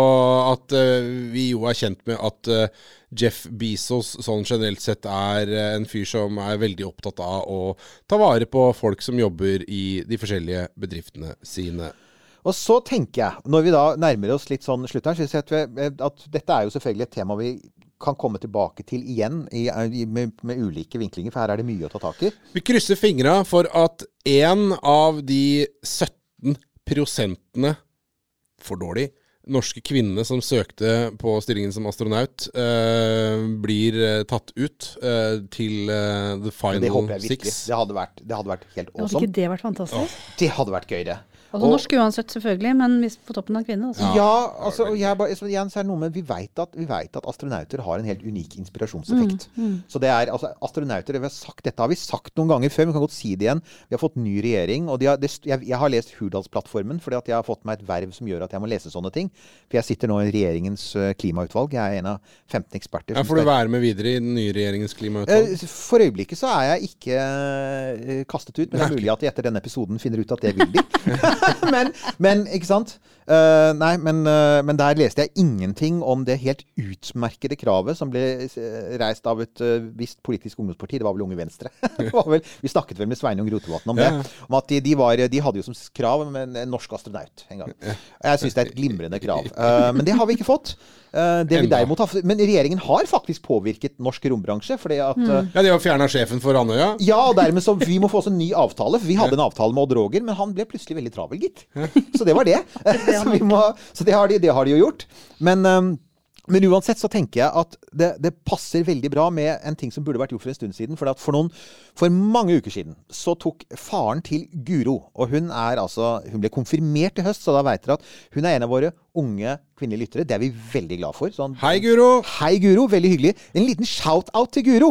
at uh, vi jo er kjent med at uh, Jeff Bezos sånn generelt sett er uh, en fyr som er veldig opptatt av å ta vare på folk som jobber i de forskjellige bedriftene sine. Og så tenker jeg, når vi da nærmer oss litt sånn slutt her, så synes jeg at, vi, at dette er jo selvfølgelig et tema vi kan komme tilbake til igjen i, i, med, med ulike vinklinger, for her er det mye å ta tak i. Vi krysser fingra for at én av de 17 prosentene for dårlig norske kvinnene som søkte på stillingen som astronaut, eh, blir eh, tatt ut eh, til eh, the final det håper jeg virkelig. six. Det hadde vært, det hadde vært helt Hadde ikke det vært fantastisk? Det hadde vært gøy, det. Altså Og- Norsk uansett, selvfølgelig, men hvis på toppen av kvinne. Altså. Ja, altså, jeg bare, så igjen så er det noe med Vi vet at, vi vet at astronauter har en helt unik inspirasjonseffekt. Så det er, altså, astronauter, vi har sagt, Dette har vi sagt noen ganger før, men vi kan godt si det igjen. Vi har fått ny regjering. og de har, det, jeg, jeg har lest Hurdalsplattformen fordi at jeg har fått meg et verv som gjør at jeg må lese sånne ting. For jeg sitter nå i regjeringens eh, klimautvalg. Jeg er en av 15 eksperter. Ja, Får du være med videre i den nye regjeringens klimautvalg? Eh, For øyeblikket så er jeg ikke eh, kastet ut, men det er mulig at de etter denne episoden finner ut at det vil de. [laughs] [laughs] men, men, ikke sant? Uh, nei, men, uh, men der leste jeg ingenting om det helt utmerkede kravet som ble eh, reist av et uh, visst politisk ungdomsparti. Det var vel Unge Venstre. [laughs] Var vel, vi snakket vel med Sveinung Rotevatn om det. Om at de, de, var, de hadde jo som krav en, norsk astronaut en gang. Jeg syns det er et glimrende krav. Men det har vi ikke fått. Det vi derimot har, men regjeringen har faktisk påvirket norsk rombransje. fordi at eh, Ja, De har fjerna sjefen for Andøya. ja, og dermed så Vi må få oss en ny avtale. For vi hadde en avtale med Odd Roger, men han ble plutselig veldig travel, gitt. Så det var det. [laughs] [laughs] Så, vi må, så det, har de, det har de jo gjort. Men, um, men uansett så tenker jeg at det, det passer veldig bra med en ting som burde vært gjort for en stund siden. For, at for, noen, for mange uker siden så tok faren til Guro Og hun er altså Hun ble konfirmert i høst, så da veit dere at hun er en av våre unge kvinnelige lyttere. Det er vi veldig glad for. Han, Hei, Guro! Hei, Guro. Veldig hyggelig. En liten shout-out til Guro.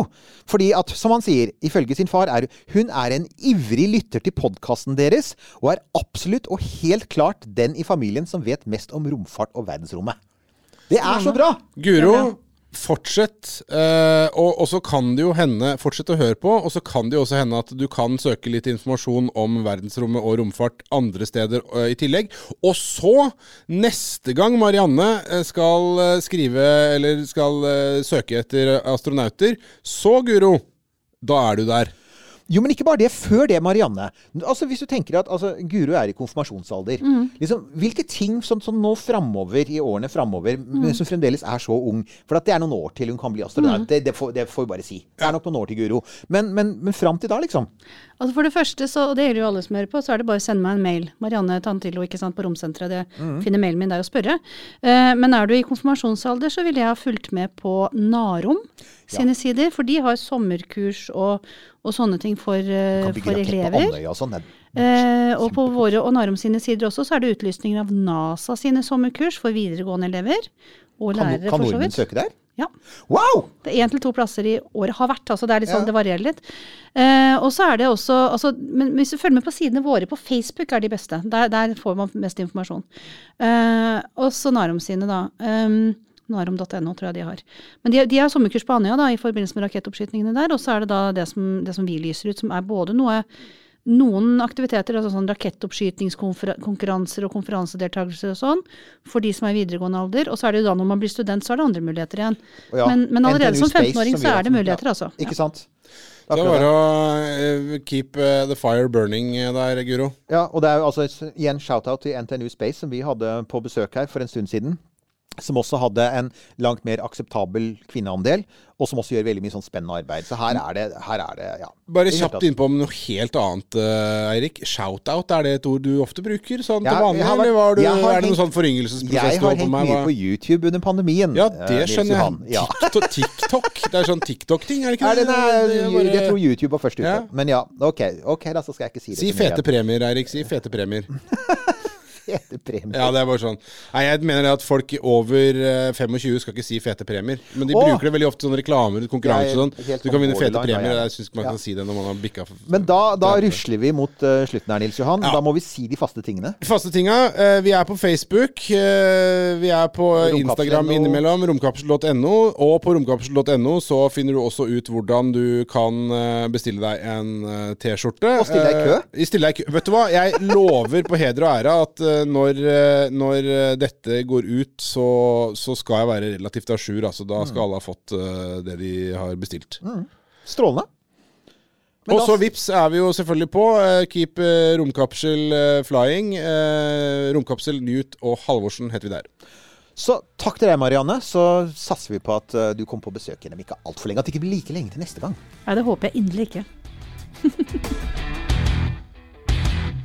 Fordi at, som han sier, ifølge sin far, er hun er en ivrig lytter til podkasten deres, og er absolutt og helt klart den i familien som vet mest om romfart og verdensrommet. Det er så bra! Guro, fortsett. Eh, og, og så kan det jo hende Fortsett å høre på. Og så kan det jo også hende at du kan søke litt informasjon om verdensrommet og romfart andre steder eh, i tillegg. Og så, neste gang Marianne eh, skal skrive eller skal søke etter astronauter, så Guro, da er du der. Jo, men ikke bare det. Før det, Marianne. Altså, Hvis du tenker at altså, Guro er i konfirmasjonsalder. Liksom, hvilke ting som, som nå framover, i årene framover, mm. som fremdeles er så ung For at det er noen år til hun kan bli astronaut. Det, det, får, det får vi bare si. Det er nok noen år til Guro. Men, men, men fram til da, liksom. Altså For det første, så, og det gjelder jo alle som hører på, så er det bare å sende meg en mail. Marianne Tantillo ikke sant, på Romsenteret. Det finner mailen min der og spørre. Uh, men er du i konfirmasjonsalder, så ville jeg ha fulgt med på Narom sine sider. For de har sommerkurs og, og sånne ting for, eh, Kan for på elever. Og sånn. Eh, og på våre og Narum sine sider også, så er det utlysninger av NASA sine sommerkurs for videregående elever. Og Kan, lærere, kan for så nordmenn søke der? Ja. Wow! Det er én til to plasser i året har vært, altså det er litt sånn, Ja. det varierer litt. Eh, og så er det også, altså, men hvis du følger med på sidene våre på Facebook er de beste. Der, der får man mest informasjon. Eh, og så Narum sine, da. Um, Narom.no tror jeg de har. Men de, de har sommerkurs på Andøya i forbindelse med rakettoppskytingene der. Og så er det da det som, det som vi lyser ut, som er både noe noen aktiviteter, altså sånn rakettoppskytingskonkurranser og konferansedeltakelser og sånn, for de som er i videregående alder. Og så er det jo da når man blir student, så er det andre muligheter igjen. Ja, men, men allerede NTNU som 15-åring så er det muligheter, ja, altså. Ikke sant? Det er bare å eh, keep eh, the fire burning eh, der, Guro. Ja, og det er jo altså igjen shout-out til NTNU Space, som vi hadde på besøk her for en stund siden. Som også hadde en langt mer akseptabel kvinneandel, og som også gjør veldig mye sånn spennende arbeid. Så her er det, her er det ja. Bare kjapt innpå om noe helt annet, eh, Eirik. Shout-out, er det et ord du ofte bruker sånn Ja, til vanlig? vært- eller var du, er hengt, det noen sånn foryngelsesprosess Jeg du har Jeg har hengt mye på YouTube under pandemien. Ja, eh, det skjønner jeg. Ja. TikTok, TikTok. Det er sånn TikTok-ting, er det ikke det, Det er bare- Jeg tror YouTube var først ute. Ja. Men ja, OK, ok, da så skal jeg ikke si det. Si fete premier, Eirik. Si fete premier. [laughs] Fete premier. Ja, det er bare sånn. Nei, jeg mener at folk over eh, 25 skal ikke si fete premier. Men de Åh! bruker det veldig ofte sånn reklamer, konkurranser og sånn. Du kan vinne fete borderline, premier. ja. Jeg syns man kan si det når man har bikka Men da, da rusler vi mot uh, slutten her, Nils Johan. Ja. Da må vi si de faste tingene. Faste tinga. Uh, vi er på Facebook. Uh, vi er på Instagram innimellom. Romkapsel.no. Og på romkapsel.no så finner du også ut hvordan du kan eh, bestille deg en eh, T-skjorte. Og stille deg i kø. Eh. Vet du hva? Jeg lover på heder og ære at eh, når, eh, når eh, dette går ut, så, så skal jeg være relativt à jour. Altså, da Mm. skal alle ha fått eh, det de har bestilt. Strålende. Men Og så vips er vi jo selvfølgelig på. Eh, keep eh, romkapsel eh, flying. Eh, romkapsel Newt og Halvorsen heter vi der. Så takk til deg, Marianne. Så satser vi på at eh, du kommer på besøk igjen om ikke altfor lenge. At det ikke blir like lenge til neste gang. Nei, det håper jeg inderlig ikke. [laughs]